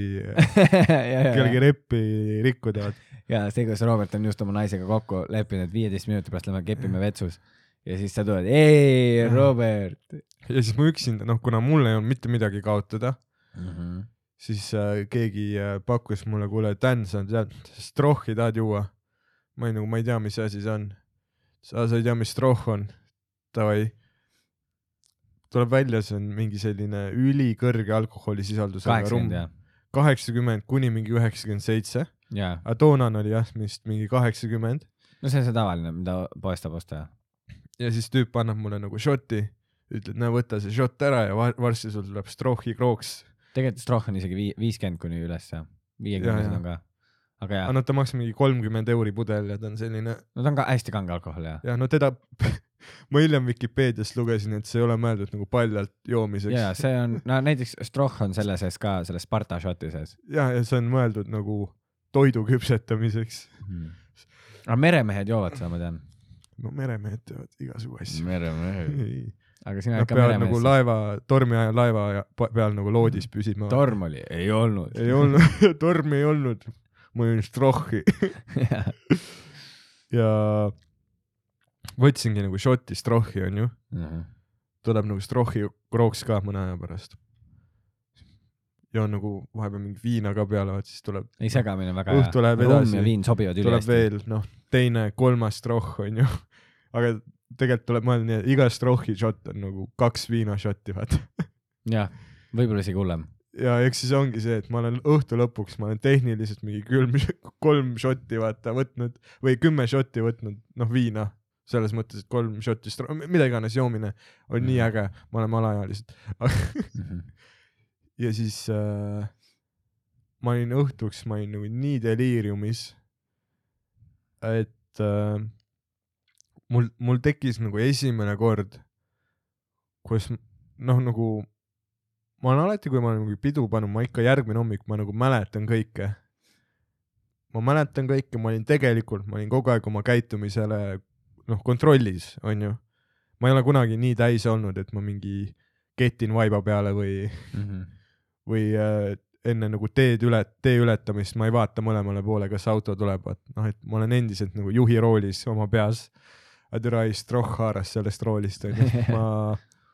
kellegi reppi rikkuda, ja see, kuidas Robert on just oma naisega kokku leppinud, et viieteist minuti pärast lähme kepime vetsus ja siis sa tuled, ei Robert ja siis ma üksinda, noh, kuna mul ei olnud mitte midagi kaotada, mm. -hmm. siis äh, keegi äh, pakkus mulle, kuule, Dan, sa tead, strohhi tahad juua? ma olin nagu, ma ei tea, mis asi see on. sa, sa ei tea, mis strohh on? Davai. tuleb välja, see on mingi selline ülikõrge alkoholisisaldusega rumm kaheksakümmend. kuni mingi üheksakümmend seitse, aga toonane oli jah, vist mingi kaheksakümmend no see on see tavaline, mida poest saab osta. Ja siis tüüp annab mulle nagu šoti, ütleb, näe, võta see šott ära ja va- varsti sul tuleb strohhi krooks. tegelikult Stroh on isegi vii-, viiskümmend kuni üles jah, viiekümnesed on ka. aga aga, no ta maksab mingi kolmkümmend euri pudel ja ta on selline no ta on ka hästi kange alkohol jah. ja no teda, ma hiljem Vikipeediast lugesin, et see ei ole mõeldud nagu paljalt joomiseks jaa, see on, no näiteks Stroh on selle sees ka, selle Sparta šoti sees ja, ja see on mõeldud nagu toidu küpsetamiseks. hmm.. aga meremehed joovad seda, ma tean. No meremehed teevad igasugu asju. meremehed. aga sina Nad oled ka peavad nagu meremees. laeva, tormi ajal laeva peal nagu loodis püsima. torm oli, ei olnud. ei olnud, tormi ei olnud. ma jõin strohhi ja võtsingi nagu šoti strohhi onju, tuleb nagu strohhi krooks ka mõne aja pärast. joon nagu vahepeal mingi viina ka peale, vaat siis tuleb, ei, segamine on väga Õhtu läheb rumm edasi. ja viin sobivad tuleb ülihästi. veel noh, teine, kolmas strohh onju. Aga tegelikult tuleb mõelda nii, et iga strohhi šott on nagu kaks viinašotti vaata. jah, võib-olla isegi hullem. ja eks siis ongi see, et ma olen õhtu lõpuks, ma olen tehniliselt mingi külm, kolm šotti vaata võtnud või kümme šotti võtnud, noh viina, selles mõttes, et kolm šotti, mida iganes joomine on nii Mhm. äge, me oleme alaealised. Mhm. ja siis äh, ma olin õhtuks, ma olin nagu nii deliiriumis, et äh, mul, mul tekkis nagu esimene kord, kus noh, nagu ma olen alati, kui ma olen mingi pidu pannud, ma ikka järgmine hommik, ma nagu mäletan kõike. ma mäletan kõike, ma olin tegelikult, ma olin kogu aeg oma käitumisele noh, kontrollis, onju. ma ei ole kunagi nii täis olnud, et ma mingi ketin vaiba peale või Mhm. või äh, enne nagu teed üle, tee ületamist ma ei vaata mõlemale poole, kas auto tuleb, et noh, et ma olen endiselt nagu juhi roolis oma peas. Adrai Stroh haaras sellest roolist onju, ma,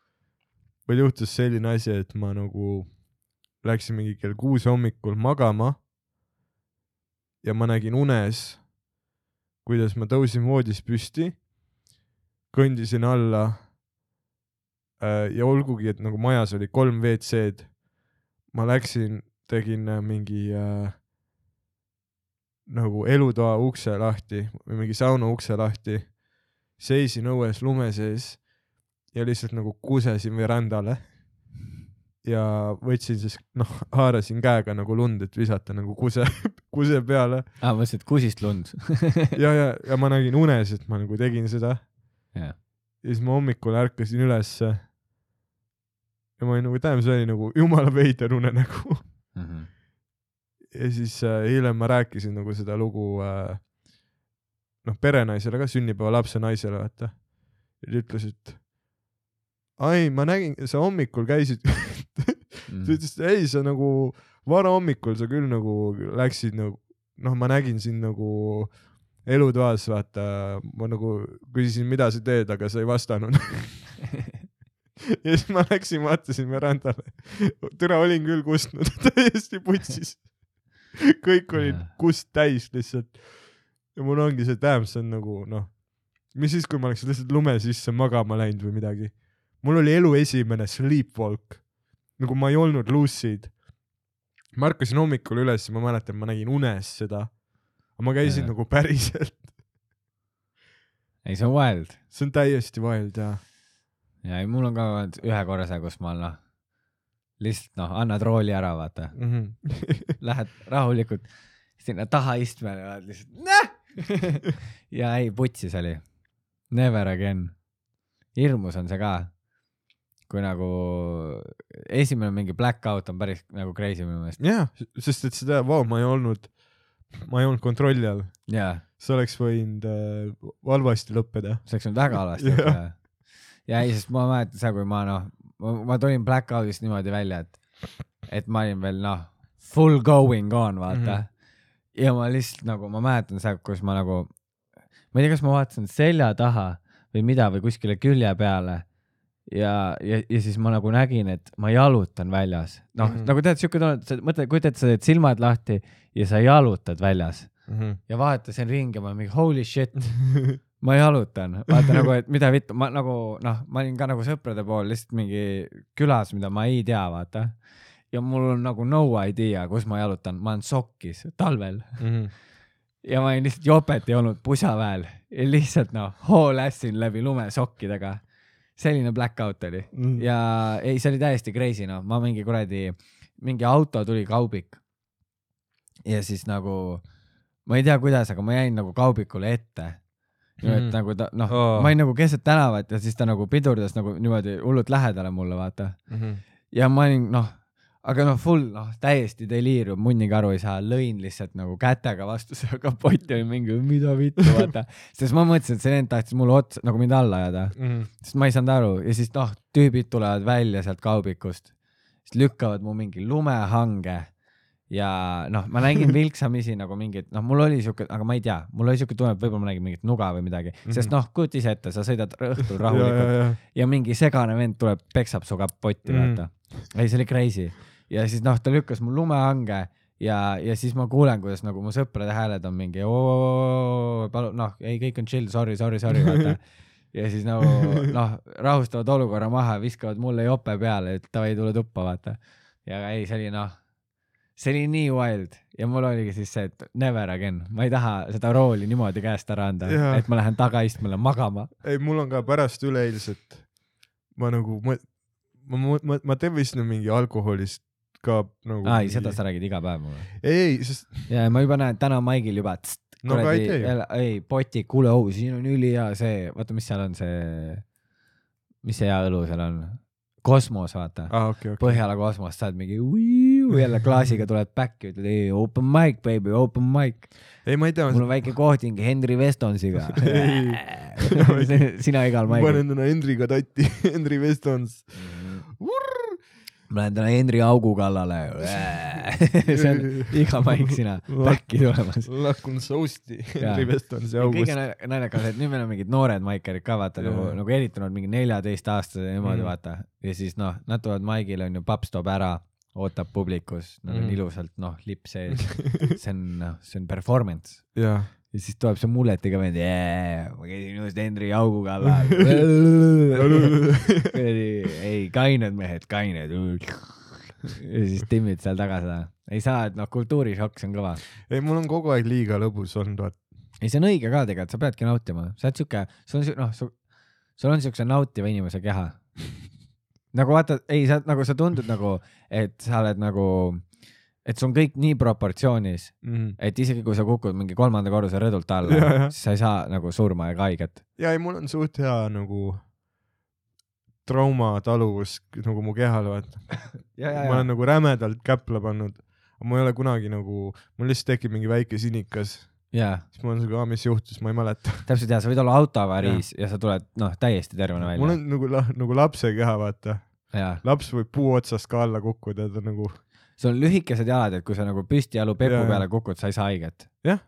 meil juhtus selline asi, et ma nagu läksin mingi kell kuus hommikul magama ja ma nägin unes, kuidas ma tõusin voodist püsti, kõndisin alla äh, ja olgugi, et nagu majas oli kolm WC-d, ma läksin, tegin äh, mingi äh, nagu elutoa ukse lahti või mingi sauna ukse lahti, seisin õues lume sees ja lihtsalt nagu kusesin verandale ja võtsin siis noh, haarasin käega nagu lund, et visata nagu kuse, kuse peale aa, mõtlesin, et kusist lund. ja, ja, ja ma nägin unes, et ma nagu tegin seda jah, ja siis ma hommikul ärkasin ülesse ja ma olin nagu, tähendab, see oli nagu jumala veider unenägu. Mhm. ja siis äh, hiljem ma rääkisin nagu seda lugu äh, noh, perenaisele ka, sünnipäevalapse naisele, vaata. ja ta ütles, et ai, ma nägin, sa hommikul käisid ta Mhm. ütles, ei, sa nagu varahommikul sa küll nagu läksid nagu, noh, ma nägin sind nagu elutoas, vaata, ma nagu küsisin, mida sa teed, aga sa ei vastanud. ja siis ma läksin, vaatasin verandale. türa olin küll kustnud, täiesti putsis. kõik olid kust täis lihtsalt. Ja mul ongi see tähendab, see on nagu noh, mis siis, kui ma oleks lihtsalt lume sisse magama läinud või midagi. mul oli elu esimene sleepwalk, nagu ma ei olnud lucid. ma ärkasin hommikul üles ja ma mäletan, ma nägin unes seda. aga ma käisin Jaa. nagu päriselt, ei, see on wild. see on täiesti wild ja. ja ei, mul on ka olnud ühe korra see, kus ma noh, lihtsalt noh, annad rooli ära, vaata. Lähed rahulikult sinna taha istmele ja oled lihtsalt näh! ja ei, putsis oli. Never again. hirmus on see ka. kui nagu esimene mingi blackout on päris nagu crazy minu meelest. jah, sest et seda, vau, ma ei olnud, ma ei olnud kontrolli all, see oleks võinud äh, halvasti lõppeda. see oleks olnud väga halvasti yeah.. ja ei, sest ma mäletan seda, kui ma noh, ma tulin blackout'ist niimoodi välja, et, et ma olin veel noh, full going on, vaata mm. -hmm. Ja ma lihtsalt nagu, ma mäletan seda, kus ma nagu, ma ei tea, kas ma vaatasin selja taha või mida või kuskile külje peale ja, ja, ja siis ma nagu nägin, et ma jalutan väljas. noh mm. -hmm. nagu tead, siuke tunne, sa mõtled, kujutad, sa teed silmad lahti ja sa jalutad väljas ja vaatasin ringi, ma mingi holy shit, ma jalutan, vaata nagu, et mida vittu, ma nagu noh, ma olin ka nagu sõprade pool lihtsalt mingi külas, mida ma ei tea, vaata. Ja mul on nagu no idea, kus ma jalutan, ma olen sokkis talvel ja ma olin lihtsalt jopet ei olnud pusaväel ja lihtsalt noh, hoolässin läbi lume sokkidega. selline blackout oli Mm. ja ei, see oli täiesti crazy noh, ma mingi kuradi, mingi auto tuli kaubik. ja siis nagu, ma ei tea, kuidas, aga ma jäin nagu kaubikule ette. niimoodi, et Mhm. nagu ta noh oh., ma olin nagu keset tänavat ja siis ta nagu pidurdas nagu niimoodi hullult lähedale mulle, vaata. ja ma olin noh, aga noh, full noh, täiesti deliirium, munnigi aru ei saa, lõin lihtsalt nagu kätega vastu seda kapotti ja mingi mida vittu, vaata. sest ma mõtlesin, et see vend tahtis mulle otsa nagu mind alla ajada. Sest ma ei saanud aru. Ja siis noh, tüübid tulevad välja sealt kaubikust, siis lükkavad mu mingi lumehange ja noh, ma nägin vilksamisi nagu mingit, noh, mul oli siuke, aga ma ei tea, mul oli siuke tunne, et võib-olla ma nägin mingit nuga või midagi mm, -hmm. sest noh, kujuta ise ette, sa sõidad õhtul rahulikult ja, ja. ja mingi segane vend tuleb, peksab su kapotti mm. -hmm. vaata. ei, see oli crazy ja siis noh, ta lükkas mu lumehange ja, ja siis ma kuulen, kuidas nagu mu sõprade hääled on mingi oo, palun noh, ei kõik on chill, sorry, sorry, sorry, vaata. ja siis nagu noh, rahustavad olukorra maha, viskavad mulle jope peale, et davai, tule tuppa, vaata. ja ei, see oli noh, see oli nii wild ja mul oligi siis see, et never again, ma ei taha seda rooli niimoodi käest ära anda et ma lähen tagaistmele magama. ei, mul on ka pärast üleeilset, ma nagu, ma, ma, ma, ma tervisin mingi alkoholist ka nagu. aa, ei, seda sa räägid iga päev mulle. ei, ei, sest ja ma juba näen täna Maigil juba, no aga ei ei potik, kuule, oh, siin on ülihea see, vaata, mis seal on see, mis see hea õlu seal on, kosmos, vaata aa, Ah, okei, okei. Põhjala kosmos, saad mingi uiu, jälle klaasiga tuled back'i, ütled ei open mic baby, open mic. ei, ma ei tea, mul on väike kohting Henry Westonsiga sina igal ma maigil. panen täna Hendriga tatti, Henri Westons. ma lähen täna Henry augu kallale. see on iga maik sina back'i tulemas. lakun sousti. Henri Westonsi Ja kõige august. nal- naljakam et nüüd meil on mingid noored maikerid ka vaata nagu, nagu eriti nad mingi neljateistaastased ja niimoodi Mhm. mm. vaata ja siis noh, nad tulevad maigile onju, paps toob ära, ootab publikus, nad on Mhm. ilusalt noh, lipp sees, see on noh, see on performance jaa, ja siis tuleb see mulletiga vend, ma käisin just Henry augu kallal. ei, kained mehed, kained. ja siis timmid seal taga seda, ei saa, et noh, kultuurishokk, see on kõva ei mul on kogu aeg liiga lõbus olnud, vaata. ei, see on õige ka tegelikult, sa peadki nautima, sa oled siuke, sul on siuke, noh, sul on siukse nautiva inimese keha. Nagu vaata, ei, sa nagu, sa tundud nagu, et sa oled nagu, et sul on kõik nii proportsioonis, et isegi kui sa kukud mingi kolmanda korruse rõdult alla siis sa ei saa nagu surma ega haiget. ja ei, mul on suht hea nagu traumataluvus nagu mu kehal, vaata. ma olen nagu rämedalt käpla pannud, ma ei ole kunagi nagu, mul lihtsalt tekib mingi väike sinikas, jaa, siis ma olen siuke, mis juhtus, ma ei mäleta. täpselt ja sa võid olla autoavariis ja. ja sa tuled noh, täiesti tervena mul välja. on nagu, nagu lapse keha, vaata. jaa, laps võib puu otsast ka alla kukkuda, ta nagu, sul on lühikesed jalad, et kui sa nagu püstijalu pepu jaa. peale kukud, sa ei saa haiget. Jah.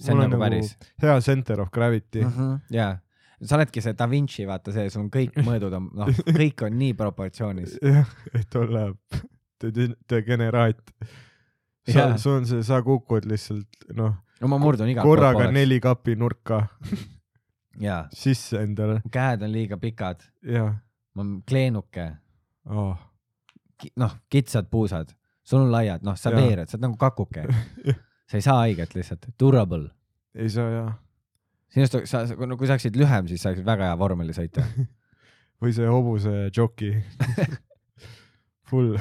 see on Mul on nagu nagu- päris hea center of gravity mm. -hmm. jaa, sa oledki see Da Vinci, vaata see, sul on kõik mõõdud on, noh, kõik on nii proportsioonis. jah, et olla de- degeneraat. sul on see, sa kukud lihtsalt noh, no ma murdun igalt korraga neli kapi nurka. sisse endale käed on liiga pikad, ja ma olen kleenuke, oh.. noh, kitsad puusad, sul on laiad, noh, sa Jaa. veerad, sa oled nagu kakuke. sa ei saa haiget lihtsalt, durable. ei saa ja, sinust, sa, no kui sa oleksid lühem, siis sa oleksid väga hea vormeli sõita. või see hobuse joki Full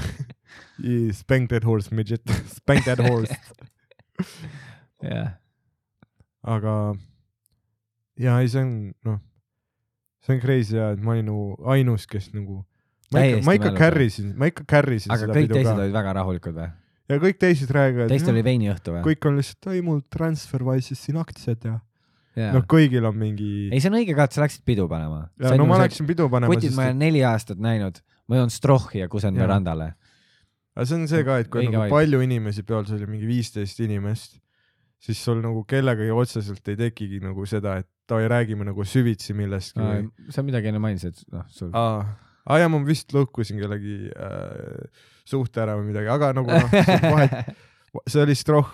spank that horse midget, spank that horse. jah, aga ja ei, see on noh, see on crazy ja, et ma olin nagu ainus, kes nagu ma ikka, ma ikka carry sin, ma ikka carry sin aga seda kõik pidu teised ka olid väga rahulikud või? ja kõik teised räägivad, teistel oli veiniõhtu või? kõik on lihtsalt, ei mul Transferwise'is siin aktsiad ja jaa noh, kõigil on mingi ei, see on õige ka, et sa läksid pidu panema. ja no ma läksin pidu panema, kutid ma olen neli aastat näinud, ma joon strohhi ja kusen verandale. aga see on see ka, et kui Õige nagu palju inimesi peol, see oli mingi viisteist inimest, siis sul nagu kellegagi otseselt ei tekigi nagu seda, et davai, räägime nagu süvitsi millestki sa midagi enne mainisid, noh, sul. aa, aa ja ma vist lõhkusin kellegi äh, suhte ära või midagi, aga nagu noh, see vahet, see oli stroh,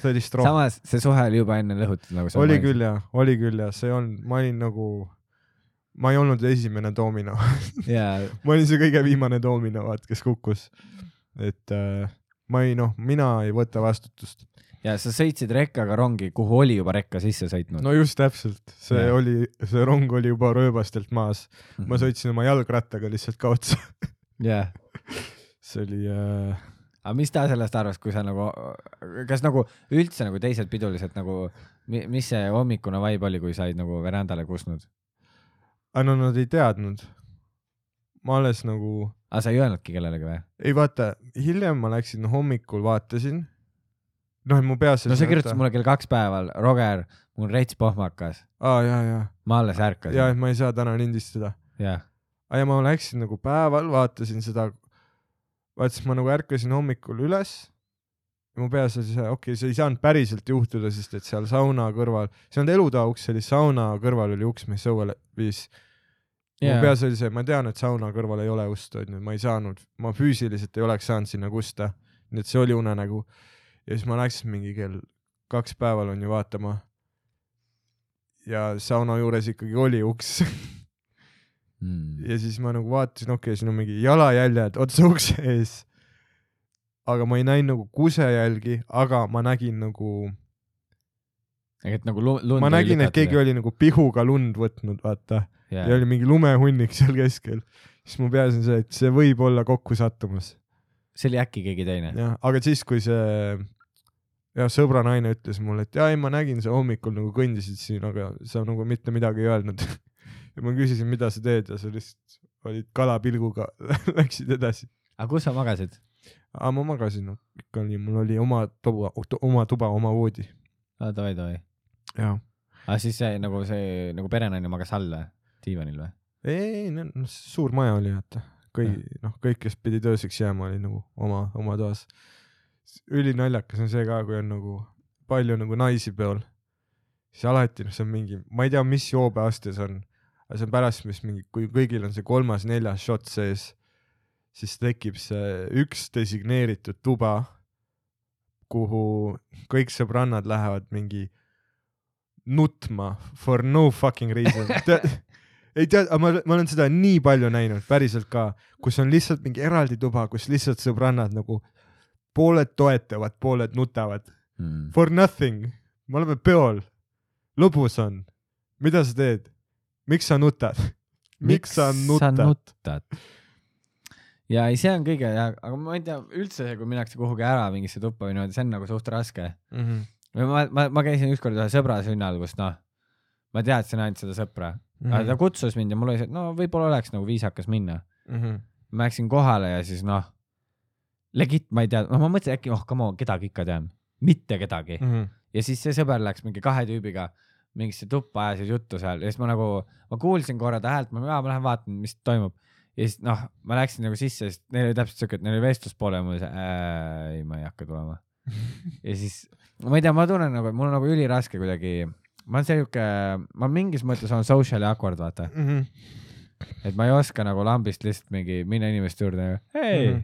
see oli stroh. samas see suhe oli juba enne lõhutud, nagu oli mainisid. küll ja, oli küll ja see on, ma olin nagu, ma ei olnud esimene doomino jaa, ma olin see kõige viimane doomino, vaat kes kukkus. et äh, ma ei noh, mina ei võta vastutust. Ja sa sõitsid rekkaga rongi, kuhu oli juba rekka sisse sõitnud. no just täpselt, see Jaa. oli, see rong oli juba rööbastelt maas, Mhm. ma sõitsin oma jalgrattaga lihtsalt ka otsa. jah, see oli äh,, aga mis ta sellest arvas, kui sa nagu, kas nagu üldse nagu teised pidulised nagu, mis see hommikune vibe oli, kui said nagu verandale kusnud? aga no nad ei teadnud. ma alles nagu, aga sa ei öelnudki kellelegi või? ei vaata, hiljem ma läksin hommikul vaatasin. noh, mu peas. no sa kirjutasid mulle kell kaks päeval, Roger, mul rets pohmakas, aa ja, ja, ma alles ja, ärkasin. et ma ei saa täna lindistada. jah, ja ma läksin nagu päeval, vaatasin seda, vaatasin, ma nagu ärkasin hommikul üles. mu peas oli see, okei okay,, see ei saanud päriselt juhtuda, sest et seal sauna kõrval, see ei olnud elutoa uks, see oli sauna kõrval oli uks, mis õuele viis. mu Jaa. peas oli see, ma tean, et sauna kõrval ei ole ust, onju, ma ei saanud, ma füüsiliselt ei oleks saanud sinna kusta. nii et see oli unenägu. Ja siis ma läksin mingi kell kaks päeval onju vaatama. ja sauna juures ikkagi oli uks mm.. ja siis ma nagu vaatasin, okei okay,, siin on mingi jalajäljed otse ukse ees. aga ma ei näinud nagu kusejälgi, aga ma nägin nagu, et nagu lu- lund ma nägin, et keegi oli nagu pihuga lund võtnud, vaata yeah., ja oli mingi lumehunnik seal keskel. siis mu peas on see, et see võib olla kokkusattumus. See oli äkki keegi teine. jah, aga siis, kui see jah, sõbra naine ütles mulle, et jaa, ei, ma nägin, sa hommikul nagu kõndisid siin, aga sa nagu mitte midagi ei öelnud. ja ma küsisin, mida sa teed ja sa lihtsalt olid kalapilguga, läksid edasi. aga kus sa magasid? aga ma magasin, ikka oli, mul oli oma tuba, oma tuba, oma voodi. aa, davai, davai. jaa. aga siis see nagu see nagu perenaine magas all või? diivanil või? ei, no suur maja oli, vaata. kõigi, noh, kõik, kes pidid ööseks jääma, olid nagu oma, oma toas. ülinaljakas on see ka, kui on nagu palju nagu naisi peol, siis alati, noh, see on mingi, ma ei tea, mis joobeaste see on, aga see on pärast, mis mingi, kui kõigil on see kolmas-neljas shot sees, siis tekib see üks designeeritud tuba, kuhu kõik sõbrannad lähevad mingi nutma for no fucking reason ei tea, ma, ma olen seda nii palju näinud, päriselt ka, kus on lihtsalt mingi eraldi tuba, kus lihtsalt sõbrannad nagu pooled toetavad, pooled nutavad mm.? for nothing. me oleme peol, lõbus on. mida sa teed? miks sa nutad? miks sa nutad? nutad? ja ei, see on kõige aga ma ei tea, üldse kui minnakse kuhugi ära mingisse tuppa või niimoodi, see on nagu suht raske. Mm -hmm. ma, ma, ma käisin ükskord ühe sõbra sünnal, kus noh, ma teadsin ainult seda sõpra mm, -hmm. aga ta kutsus mind ja mul oli see, et no võib-olla oleks nagu viisakas minna. mm -hmm. ma läksin kohale ja siis noh, legit ma ei tea, noh, ma mõtlesin äkki, oh come on, kedagi ikka tean, mitte kedagi mm. Mm -hmm. ja siis see sõber läks mingi kahe tüübiga mingisse tuppa, ajasid juttu seal ja siis ma nagu, ma kuulsin korra ta häält, ma, ma lähen vaatan, mis toimub. ja siis noh, ma läksin nagu sisse, sest neil oli täpselt siuke, et neil oli vestluspoole ja mul oli see äh,, ei, ma ei hakka tulema. ja siis ma ei tea, ma tunnen nagu, et mul on nagu üliraske kuidagi, ma olen siuke, ma mingis mõttes olen socially awkward, vaata, Mm -hmm. et ma ei oska nagu lambist lihtsalt mingi minna inimeste juurde, hei mm. Mhm.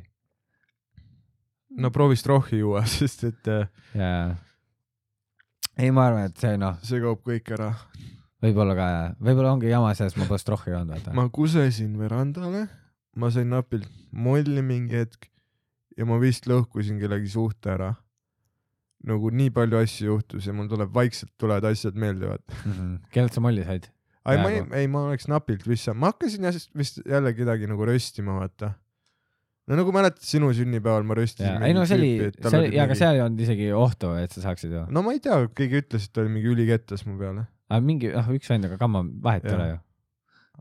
no proovi strohhi juua, sest et äh, -hmm. jaa. ei, ma arvan, et see noh, see kaob kõik ära. võib-olla ka jah, võib-olla ongi jama selles, ma postrohhi ei olnud, vaata. ma kusesin verandale, ma sain napilt molli mingi hetk ja ma vist lõhkusin kellegi suhte ära. Nagu nii palju asju juhtus ja mul tuleb vaikselt tulevad asjad meelde, vaata. Mhm. kellelt sa molli said? ei, ma ei Peaaegu., ei, ma oleks napilt vist saanud, ma hakkasin jah vist jälle kedagi nagu röstima, vaata. no nagu mäletad, sinu sünnipäeval ma röstisin. ei no see oli, see oli, aga seal ei olnud isegi ohtu, et sa saaksid ju. no ma ei tea, keegi ütles, et ta oli mingi ülikettas mu peale. aga mingi, noh, üks vend, aga kamma, vahet ei ole ju.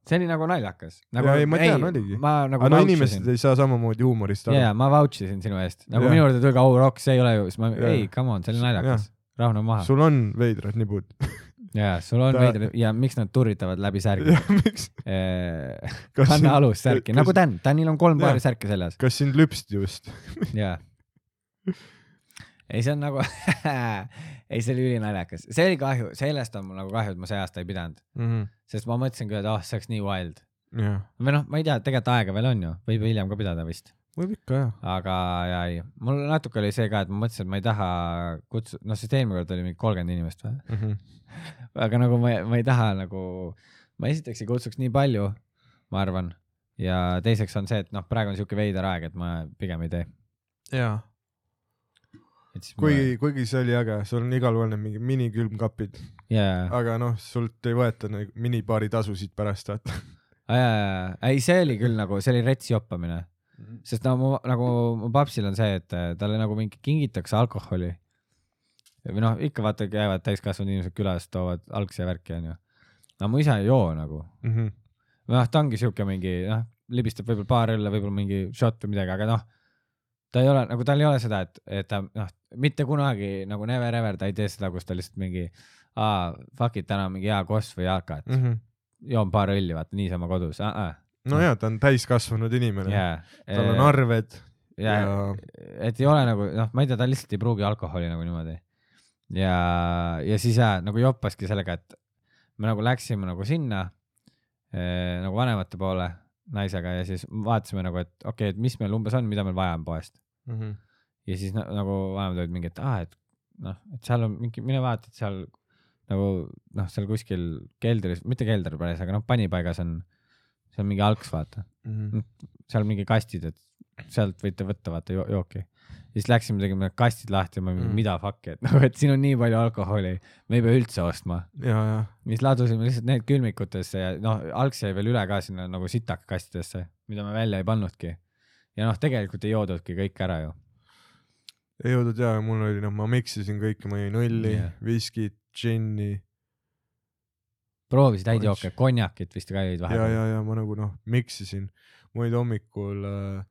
See oli nagu naljakas nagu,. Ei, ma tean, oligi. nagu aga no inimesed ei saa samamoodi huumorist aru ja, ja ma vouch isin sinu eest, nagu Jah. minu juurde tulge au rock, see ei ole ju, siis ma, ei, come on, see oli naljakas, rahune maha. sul on veidrad nibud. ja sul on Ta- veider ja miks nad turritavad läbi särgi? Kas kanna alust särki, kas- nagu Dan, Danil on kolm paari särki seljas. kas sind lüpsti just? jaa. ei, see on nagu, ei, see oli ülinaljakas, see oli kahju, sellest on mul nagu kahju, et ma see aasta ei pidanud, sest ma mõtlesin küll, et ah oh,, see oleks nii wild. jah, või noh, ma ei tea, tegelikult aega veel on ju, võib hiljem ka pidada vist, võib ikka jah. aga ja ei, mul natuke oli see ka, et ma mõtlesin, et ma ei taha kutsu-, noh, sest eelmine kord oli mingi kolmkümmend inimest või, aga nagu ma, ma ei taha nagu, ma esiteks ei kutsuks nii palju, ma arvan, ja teiseks on see, et noh, praegu on siuke veider aeg, et ma pigem ei tee. jaa, et siis kuigi, kuigi see oli äge, sul on igal pool need mingi minikülmkapid, ma... jaa, aga noh, sult ei võeta nagu minipaari tasusid pärast, vaata. ei, see oli küll nagu, see oli rets joppamine, sest no mu nagu mu papsil on see, et äh, talle nagu mingi kingitakse alkoholi. või noh, ikka vaata käivad täiskasvanud inimesed külas, toovad algsi ja värki onju. no mu isa ei joo nagu, Mhm. või noh, ta ongi siuke mingi noh, libistab võib-olla paar õlle, võib-olla mingi shot või midagi, aga noh, ta ei ole nagu, tal ei ole seda, et, et ta noh, mitte kunagi nagu never ever ta ei tee seda, kus ta lihtsalt mingi aa, fuck it, täna mingi hea koss või jaka, et Mhm. joon paar õlli, vaata niisama kodus uh, -uh. no jaa, ta on täiskasvanud inimene yeah.. tal on arved ja, ja ja et ei ole nagu noh, ma ei tea, ta lihtsalt ei pruugi alkoholi nagu niimoodi. ja, ja siis jaa, nagu joppaski sellega, et me nagu läksime nagu sinna eh, nagu vanemate poole naisega ja siis vaatasime nagu, et okei okay,, et mis meil umbes on, mida meil vaja on poest. Mhm. ja siis na, nagu vanemad olid mingi, et aa, et noh, et seal on mingi, mine vaata, et seal nagu noh, seal kuskil keldris, mitte kelder päris, aga noh, panipaigas on, see on mingi alks, vaata Mhm. seal mingi kastid, et sealt võite võtta vaata jo jooki. siis läksime, tegime need kastid lahti ma mingi Mm. mida fuck'i, et nagu, et siin on nii palju alkoholi, me ei pea üldse ostma. siis ladusime lihtsalt need külmikutesse ja noh, algs jäi veel üle ka sinna nagu sitaka kastidesse, mida me välja ei pannudki. Ja noh, tegelikult ei joodudki kõik ära ju. ei jõudnud ja mul oli noh, ma miksisin kõike, ma jõin õlli yeah., viskit, džinni proovisid häid jooke, konjakit vist ka jõid ja, vahepeal. ja, ja ma nagu noh, miksisin. mul olid hommikul äh,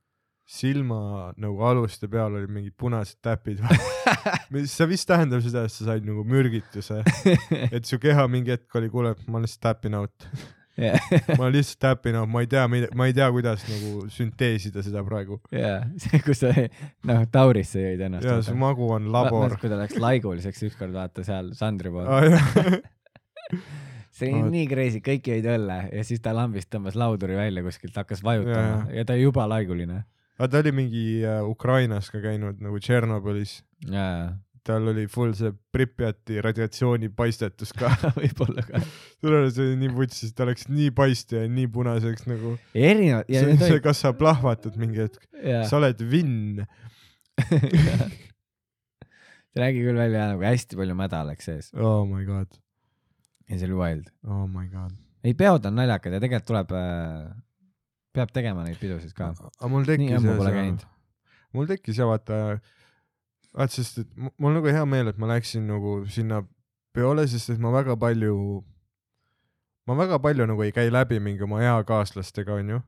silma nagu aluste peal olid mingid punased täpid. mis see vist tähendab seda, et sa said nagu mürgituse, et su keha mingi hetk oli, kuule, ma lihtsalt tapping out. ma olen lihtsalt tapping out, ma ei tea, ma ei tea, kuidas nagu sünteesida seda praegu. jaa, see, kus sa noh, taurisse jõid ennast. ja see magu on labor. kui ta läks laiguliseks ükskord vaata seal Sandri pool. Ah, see oli nii crazy, kõik jõid õlle ja siis ta lambist tõmbas lauduri välja kuskilt, hakkas vajutama Jaa, ja, jaa. ja ta juba laiguline. aga ta oli mingi äh, Ukrainas ka käinud nagu Tšernobõlis. jaa, tal oli full see Pripjati radiatsioonipaistetus ka. võib-olla ka. see oli nii vutsis, ta läks nii paisti ja nii punaseks nagu. erinevad see on see, kas sa plahvatad mingi hetk, sa oled vinn. see nägi küll välja nagu hästi palju mäda läks sees Oh my god, ja see oli wild. oh my god. ei, peod on naljakad ja tegelikult tuleb äh,, peab tegema neid pidusid ka. aga mul tekkis jah pole see- käinud. mul tekkis ja vaata, vaata sest, et mu- mul nagu hea meel, et ma läksin nagu sinna peole, sest et ma väga palju, ma väga palju nagu ei käi läbi mingi oma eakaaslastega, onju.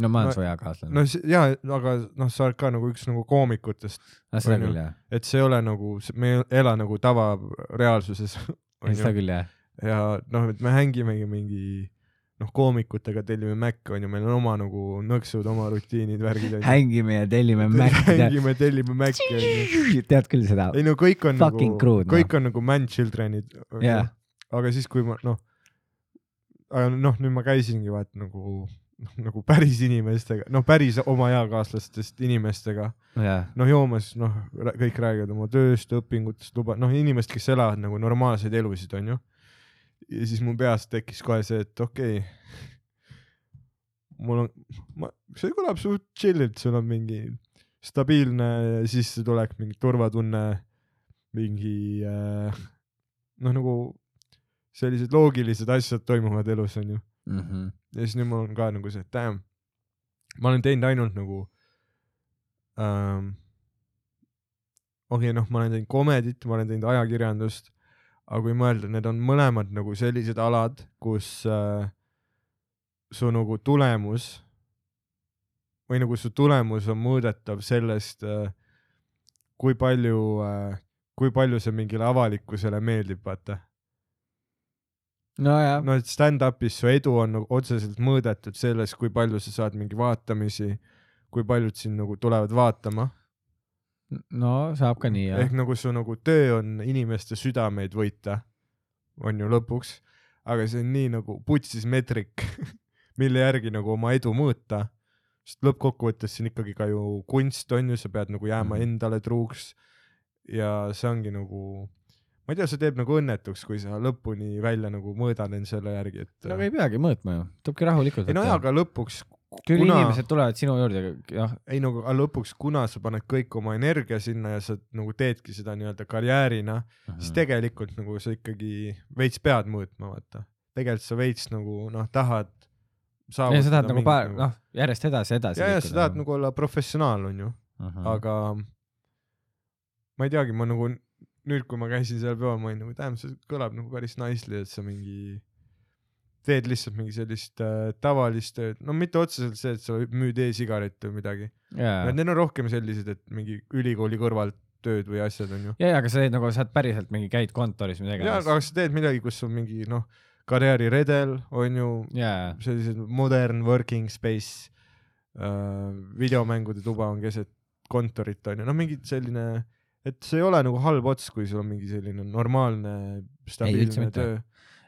no ma olen su hea kaaslane no jaa, aga noh, sa oled ka nagu üks nagu koomikutest, seda küll jah, et see ei ole nagu, me ei ela nagu tavareaalsuses, seda küll jah. ja noh, et me hängimegi mingi noh, koomikutega tellime Maci onju, meil on oma nagu nõksud, oma rutiinid, värgid onju. hängime ja tellime Maci, hängime, tellime Maci onju. tead küll seda? ei no kõik on Fucking nagu crude,, noh. kõik on nagu man children'id. Jaa. aga siis, kui ma noh, aga noh, nüüd ma käisingi vaat nagu noh, nagu päris inimestega, noh, päris oma eakaaslastest inimestega, jah, noh joomas, noh, kõik räägivad oma tööst, õpingutest, luba, noh, inimesed, kes elavad nagu normaalseid elusid, onju. Ja siis mu peas tekkis kohe see, et okei okay,. mul on, ma, see kõlab suht chill'ilt, sul on mingi stabiilne sissetulek, mingi turvatunne, mingi äh, noh, nagu sellised loogilised asjad toimuvad elus, onju. Mhm. ja siis nüüd mul on ka nagu see, et damn, ma olen teinud ainult nagu ähm,, okei okay,, noh, ma olen teinud komedit, ma olen teinud ajakirjandust, aga kui mõelda, need on mõlemad nagu sellised alad, kus äh, su nagu tulemus või nagu su tulemus on mõõdetav sellest äh,, kui palju äh,, kui palju see mingile avalikkusele meeldib, vaata nojah, no et stand-up'is su edu on nagu otseselt mõõdetud selles, kui palju sa saad mingi vaatamisi, kui paljud sind nagu tulevad vaatama. No saab ka nii jah ehk. nagu su nagu töö on inimeste südameid võita, on ju lõpuks, aga see on nii nagu putsis meetrik, mille järgi nagu oma edu mõõta. sest lõppkokkuvõttes see on ikkagi ka ju kunst on ju, sa pead nagu jääma Mhm. endale truuks. ja see ongi nagu, ma ei tea, see teeb nagu õnnetuks, kui sa lõpuni välja nagu mõõdad end selle järgi, et no aga ei peagi mõõtma ju, tulebki rahulikult ei no jaa, aga lõpuks küll kuna- inimesed tulevad sinu juurde, jah, ei no aga lõpuks, kuna sa paned kõik oma energia sinna ja sa nagu teedki seda nii-öelda karjäärina mm, -hmm. siis tegelikult nagu sa ikkagi veits pead mõõtma, vaata. tegelikult sa veits nagu noh, tahad ja sa tahad nagu paar, noh, järjest edasi, edasi ja, ja sa tahad nagu olla professionaal, onju, Mhm. aga ma ei teagi, ma nagu nüüd, kui ma käisin seal peol, ma olin nagu, tähendab, see kõlab nagu päris nicely, et sa mingi teed lihtsalt mingi sellist äh, tavalist tööd, no mitte otseselt see, et sa müüd e-sigarette või midagi jaa, Need on rohkem sellised, et mingi ülikooli kõrvalt tööd või asjad onju. jaa, aga sa teed nagu, sa oled päriselt mingi, käid kontoris midagi ja, aga sa teed midagi, kus on mingi noh, karjääriredel onju, jaa, sellised modern working space äh,, videomängude tuba on keset kontorit onju, no mingi selline, et see ei ole nagu halb ots, kui sul on mingi selline normaalne stabiilne mitte. töö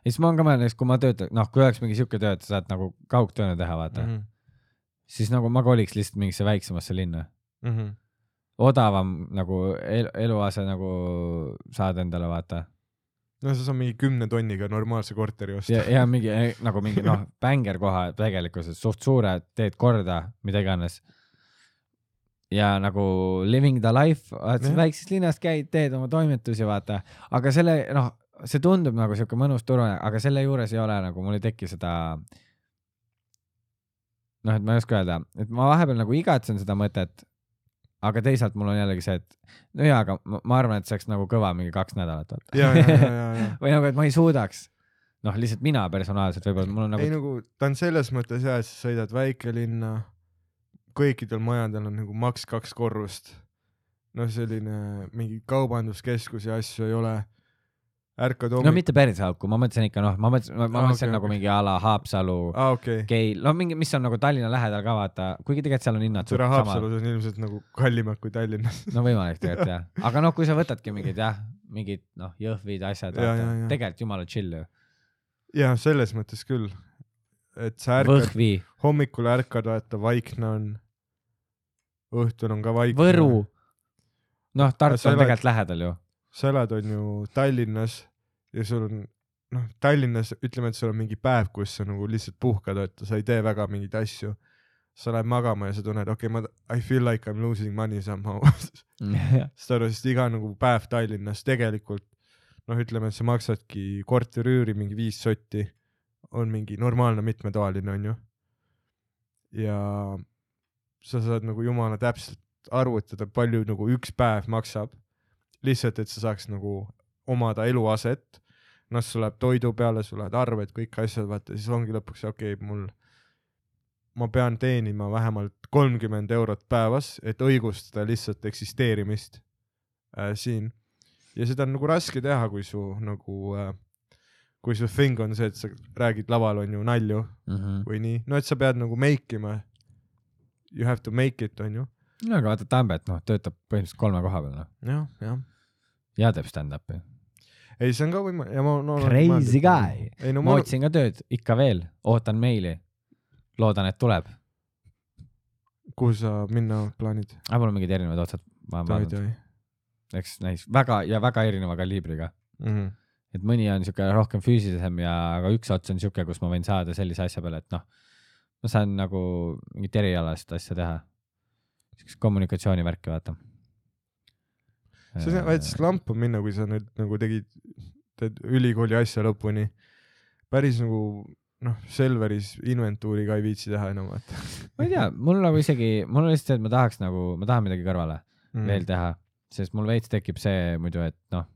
ja siis ma olen ka mõelnud, kui ma töötan, noh, kui oleks mingi siuke töö, et sa saad nagu kaugtööna teha, vaata mm, mm. -hmm. siis nagu ma koliks lihtsalt mingisse väiksemasse linna. -hmm. odavam nagu el eluase nagu saad endale, vaata. no sa saad mingi kümne tonniga normaalse korteri osta ja, ja mingi nagu mingi noh, bängerkoha tegelikkuses suht suure, teed korda, mida iganes. ja nagu living the life, oled Jah. väiksest linnast, käid, teed oma toimetusi, vaata, aga selle noh, see tundub nagu siuke mõnus turvaline, aga selle juures ei ole nagu, mul ei teki seda. noh, et ma ei oska öelda, et ma vahepeal nagu igatsen seda mõtet. aga teisalt mul on jällegi see, et no jaa, aga ma, arvan, et see oleks nagu kõva mingi kaks nädalat, vaata. või nagu, et ma ei suudaks. noh, lihtsalt mina personaalselt võib-olla mul on ei nagu, nagu ta on selles mõttes hea, et sa sõidad väikelinna, kõikidel majadel on nagu maks kaks korrust. noh, selline mingi kaubanduskeskusi ja asju ei ole. Ärkad no hommikul. mitte päris auku, ma mõtlesin ikka noh, ma mõtlesin, ma Aa, mõtlesin okei, nagu okei. mingi a la Haapsalu, aa, okei okay.. Keil, no mingi, mis on nagu Tallinna lähedal ka vaata, kuigi tegelikult seal on hinnad see Haapsalus on ilmselt nagu kallimad kui Tallinnas. no võimalik tegelikult jah, aga noh, kui sa võtadki mingid jah, mingid noh, Jõhvid asjad, Ja, ja, ja. tegelikult jumala chill ju. ja selles mõttes küll, et sa ärkad, hommikul ärkad, vaata vaikne on, õhtul on ka vaikne. Võru, noh, Tartu on tegelikult lähedal ju. Sa elad, on ju Tallinnas ja sul on noh, Tallinnas ütleme, et sul on mingi päev, kus sa nagu lihtsalt puhkad, vaata, sa ei tee väga mingeid asju. sa lähed magama ja sa tunned, okei okay,, ma I feel like I m losing money somehow. saad aru, sest iga nagu päev Tallinnas tegelikult noh, ütleme, et sa maksadki korteriüüri mingi viis sotti, on mingi normaalne mitmetoaline, onju. ja sa saad nagu jumala täpselt arvutada, palju nagu üks päev maksab. lihtsalt, et sa saaks nagu omada eluaset. noh, sul läheb toidu peale, sul lähevad arved, kõik asjad, vaata siis ongi lõpuks okei okay,, mul, ma pean teenima vähemalt kolmkümmend eurot päevas, et õigustada lihtsalt eksisteerimist äh, siin. ja seda on nagu raske teha, kui su nagu äh,, kui su thing on see, et sa räägid laval on ju nalju Mhm. või nii, no et sa pead nagu make ima. You have to make it on ju. No aga vaata Tambet, noh, töötab põhimõtteliselt kolme koha peal, noh, jah, jah. ja teeb stand-up'i. ei, see on ka võimalik ja ma no, Crazy guy. ei no ma ma, otsin ka tööd ikka veel, ootan meili. loodan, et tuleb. kuhu sa minna plaanid? aga mul on mingid erinevad otsad, ma eks näis väga ja väga erineva kaliibriga, Mhm. et mõni on siuke rohkem füüsilisem ja aga üks ots on siuke, kus ma võin saada sellise asja peale, et noh, ma saan nagu mingit erialast asja teha. Siukest kommunikatsioonivärki, vaata. see on veits lampu minna, kui sa nüüd nagu tegid, teed ülikooli asja lõpuni. päris nagu noh, Selveris inventuuri ka ei viitsi teha enam vaata ma ei tea, mul nagu isegi, mul on lihtsalt see, et ma tahaks nagu, ma tahan midagi kõrvale mm. veel teha, sest mul veits tekib see muidu, et noh.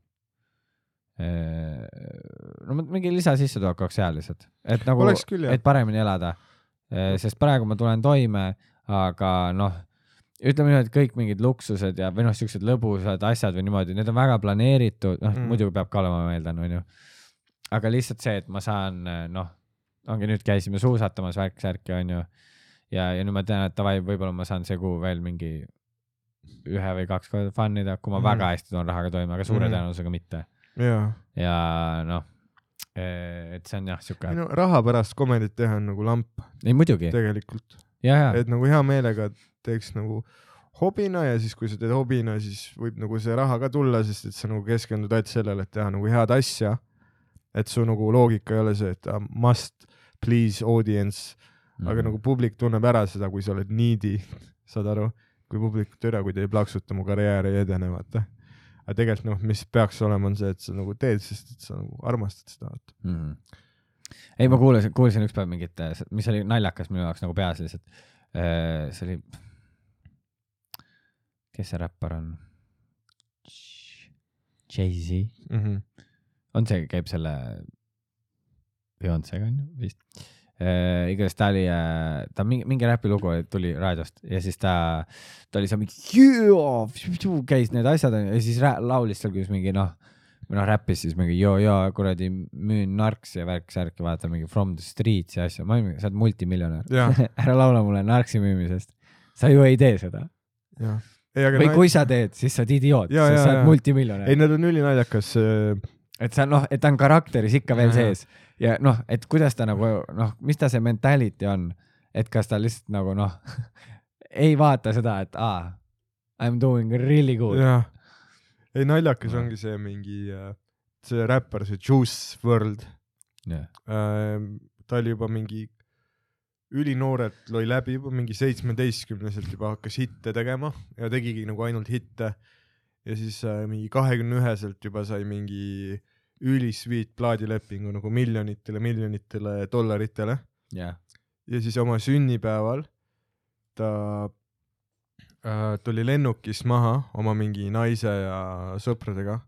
no ma- mingi lisasissetulek oleks hea lihtsalt, et nagu, et. paremini elada. sest praegu ma tulen toime, aga noh, ütleme niimoodi, et kõik mingid luksused ja, või noh, siuksed lõbusad asjad või niimoodi, need on väga planeeritud, noh Mm. muidugi peab ka olema, ma eeldan, onju. aga lihtsalt see, et ma saan noh, ongi nüüd käisime suusatamas värk-särki, onju. ja, ja nüüd ma tean, et davai, võib-olla ma saan see kuu veel mingi ühe või kaks korda fun ida, kui ma mm. väga hästi tulen rahaga toime, aga suure mm. tõenäosusega mitte. jaa, ja noh, et see on jah siuke, no raha pärast komedit teha on nagu lamp ei muidugi, tegelikult, et nagu hea meelega teeks nagu hobina ja siis, kui sa teed hobina, siis võib nagu see raha ka tulla, sest et sa nagu keskendud ainult sellele, et teha nagu head asja. et su nagu loogika ei ole see, et ah, must please audience, Mhm. aga nagu publik tunneb ära seda, kui sa oled needy, saad aru, kui publik türa, kui te ei plaksuta, mu karjäär ei edene, vaata. aga tegelikult noh, mis peaks olema, on see, et sa nagu teed, sest et sa nagu armastad seda, vaata. mm.. ei, ma kuulasin, kuulsin ükspäev mingit, mis oli naljakas minu jaoks nagu peas lihtsalt. see oli, kes see räppar on? Jay-Z, Mhm. on see, käib selle Beyonce'ga on ju vist äh,. igatahes ta oli äh,, ta mingi, mingi räpilugu tuli raadiost ja siis ta, ta oli seal mingi käis need asjad ja siis laulis seal, kuidas mingi noh, või noh räppis siis mingi joo, joo kuradi müün narksi ja värk-särki, vaata mingi from the streets ja asju, ma olin, sa oled multimiljonär ära laula mulle narksi müümisest. sa ju ei tee seda jah. Või kui sa teed, siis sa oled idioot, sa oled jaa. multimiljonär ei, need on ülinaljakas äh, et sa noh, et ta on karakteris ikka veel Jaa. sees ja noh, et kuidas ta nagu noh, mis ta see mentality on, et kas ta lihtsalt nagu noh, ei vaata seda, et aa, I m doing really good. ei naljakas Jah. ongi see mingi äh, see räppar, see Juice World äh,, ta oli juba mingi ülinoorelt lõi läbi juba mingi seitsmeteistkümneselt juba hakkas hitte tegema ja tegigi nagu ainult hitte. Ja siis äh, mingi kahekümne üheselt juba sai mingi ülisweet plaadilepingu nagu miljonitele, miljonitele dollaritele. Jah, ja siis oma sünnipäeval ta äh, tuli lennukist maha oma mingi naise ja sõpradega.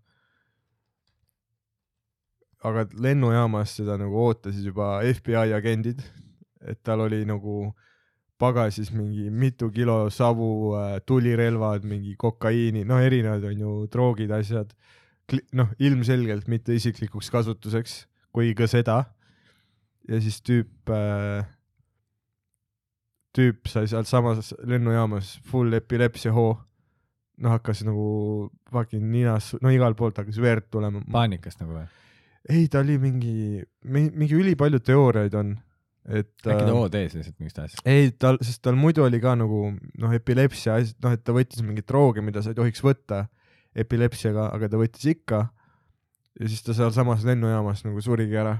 aga lennujaamas teda nagu ootasid juba FBI agendid, et tal oli nagu pagasis mingi mitu kilo savu, tulirelvad, mingi kokaiini, no erinevad on ju droogid, asjad. noh, ilmselgelt mitte isiklikuks kasutuseks, kui ka seda. ja siis tüüp äh, tüüp sai sealsamas lennujaamas full epilepsia hoo. noh, hakkas nagu fucking ninas, no igalt poolt hakkas verd tulema. paanikast nagu või? ei, ta oli mingi, mingi ülipalju teooriaid on, et. äkki ta OD-s lihtsalt mingist asjast? ei, tal, sest tal muidu oli ka nagu noh, epilepsia, noh, et ta võttis mingeid drooge, mida sa ei tohiks võtta epilepsiaga, aga ta võttis ikka. ja siis ta sealsamas lennujaamas nagu surigi ära.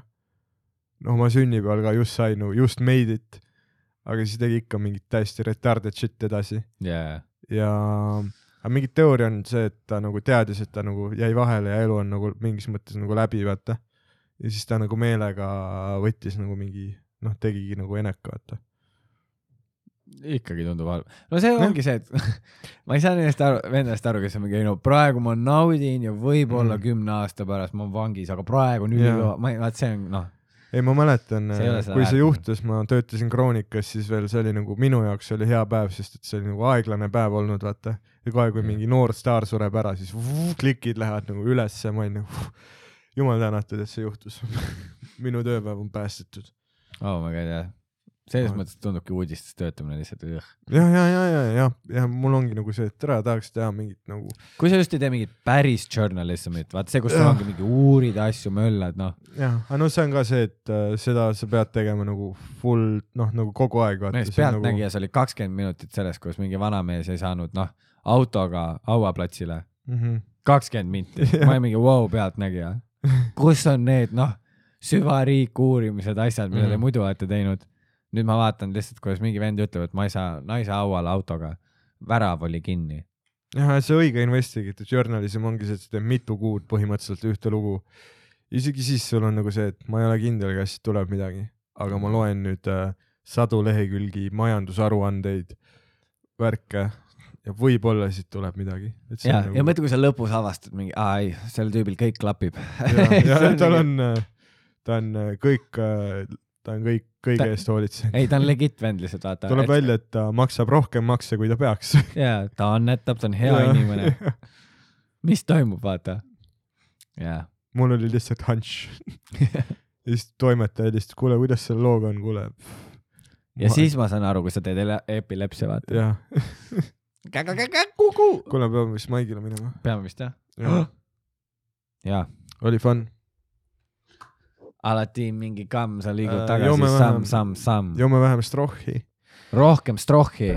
no oma sünnipäeval ka just sai nagu just made it, aga siis tegi ikka mingit täiesti retarded shit edasi jaa, ja aga mingi teooria on see, et ta nagu teadis, et ta nagu jäi vahele ja elu on nagu mingis mõttes nagu läbi, vaata. ja siis ta nagu meelega võttis nagu mingi noh, tegigi nagu eneka, vaata. ikkagi tundub halb. no see ongi see, et ma ei saa nendest aru, vendadest aru, kes on mingi, no praegu ma naudin ja võib-olla Mm. kümne aasta pärast ma olen vangis, aga praegu nüüd yeah., ma ei, vaat see on noh, ei, ma mäletan See ei seda kui see väärt. juhtus, ma töötasin Kroonikas, siis veel see oli nagu minu jaoks oli hea päev, sest et see oli nagu aeglane päev olnud, vaata. ja kohe, kui mingi noor staar sureb ära, siis vuh, klikid lähevad nagu ülesse, ma olin nagu jumal tänatud, et see juhtus. minu tööpäev on päästetud. Oh my god jah. selles Ma- mõttes tundubki uudistes töötamine lihtsalt õh. ja, ja, ja, ja, ja, ja mul ongi nagu see, et tere, tahaks teha mingit nagu kui sa just ei tee mingit päris journalism'it, vaata see, kus sul Jah. ongi mingi uurid asju, möllad, noh. jah, aga no see on ka see, et äh, seda sa pead tegema nagu full noh, nagu kogu aeg mees Pealtnägijas oli kakskümmend minutit sellest, kus mingi vanamees ei saanud, noh, autoga hauaplatsile. mm. -hmm. kakskümmend minti, ma olin mingi vau wow,, Pealtnägija. kus on need noh, süvariik uurimised, asjad, mida te Mm. muidu olete teinud. nüüd ma vaatan lihtsalt, kuidas mingi vend ütleb, et ma ei saa naise hauale autoga, värav oli kinni. jah, see õige investigative journalism ongi see, et sa teed mitu kuud põhimõtteliselt ühte lugu. isegi siis sul on nagu see, et ma ei ole kindel, kas tuleb midagi, aga ma loen nüüd äh, sadu lehekülgi majandusaruandeid, värke ja võib-olla siit tuleb midagi. ja, ja mõtle, kui sa lõpus avastad mingi, aa ei, sel tüübil kõik klapib. tal on, ta on äh, kõik, ta on kõik, kõige Ta- eest hoolitsenud. ei, ta on legit vend lihtsalt, vaata. tuleb välja, et ta maksab rohkem makse, kui ta peaks. jaa, ta annetab, ta on hea inimene. mis toimub, vaata. jaa, mul oli lihtsalt hunch. ja siis toimetaja helistas, kuule, kuidas selle looga on, kuule. ja siis ma saan aru, kui sa teed epilepsia, vaata. jah, kuule, peame vist Maigile minema. peame vist jah? jaa, oli fun. Alati mingi kamm, sa liigud Äh, tagasi joome samm vähem-, samm, samm. joome vähem strohhi. rohkem strohhi.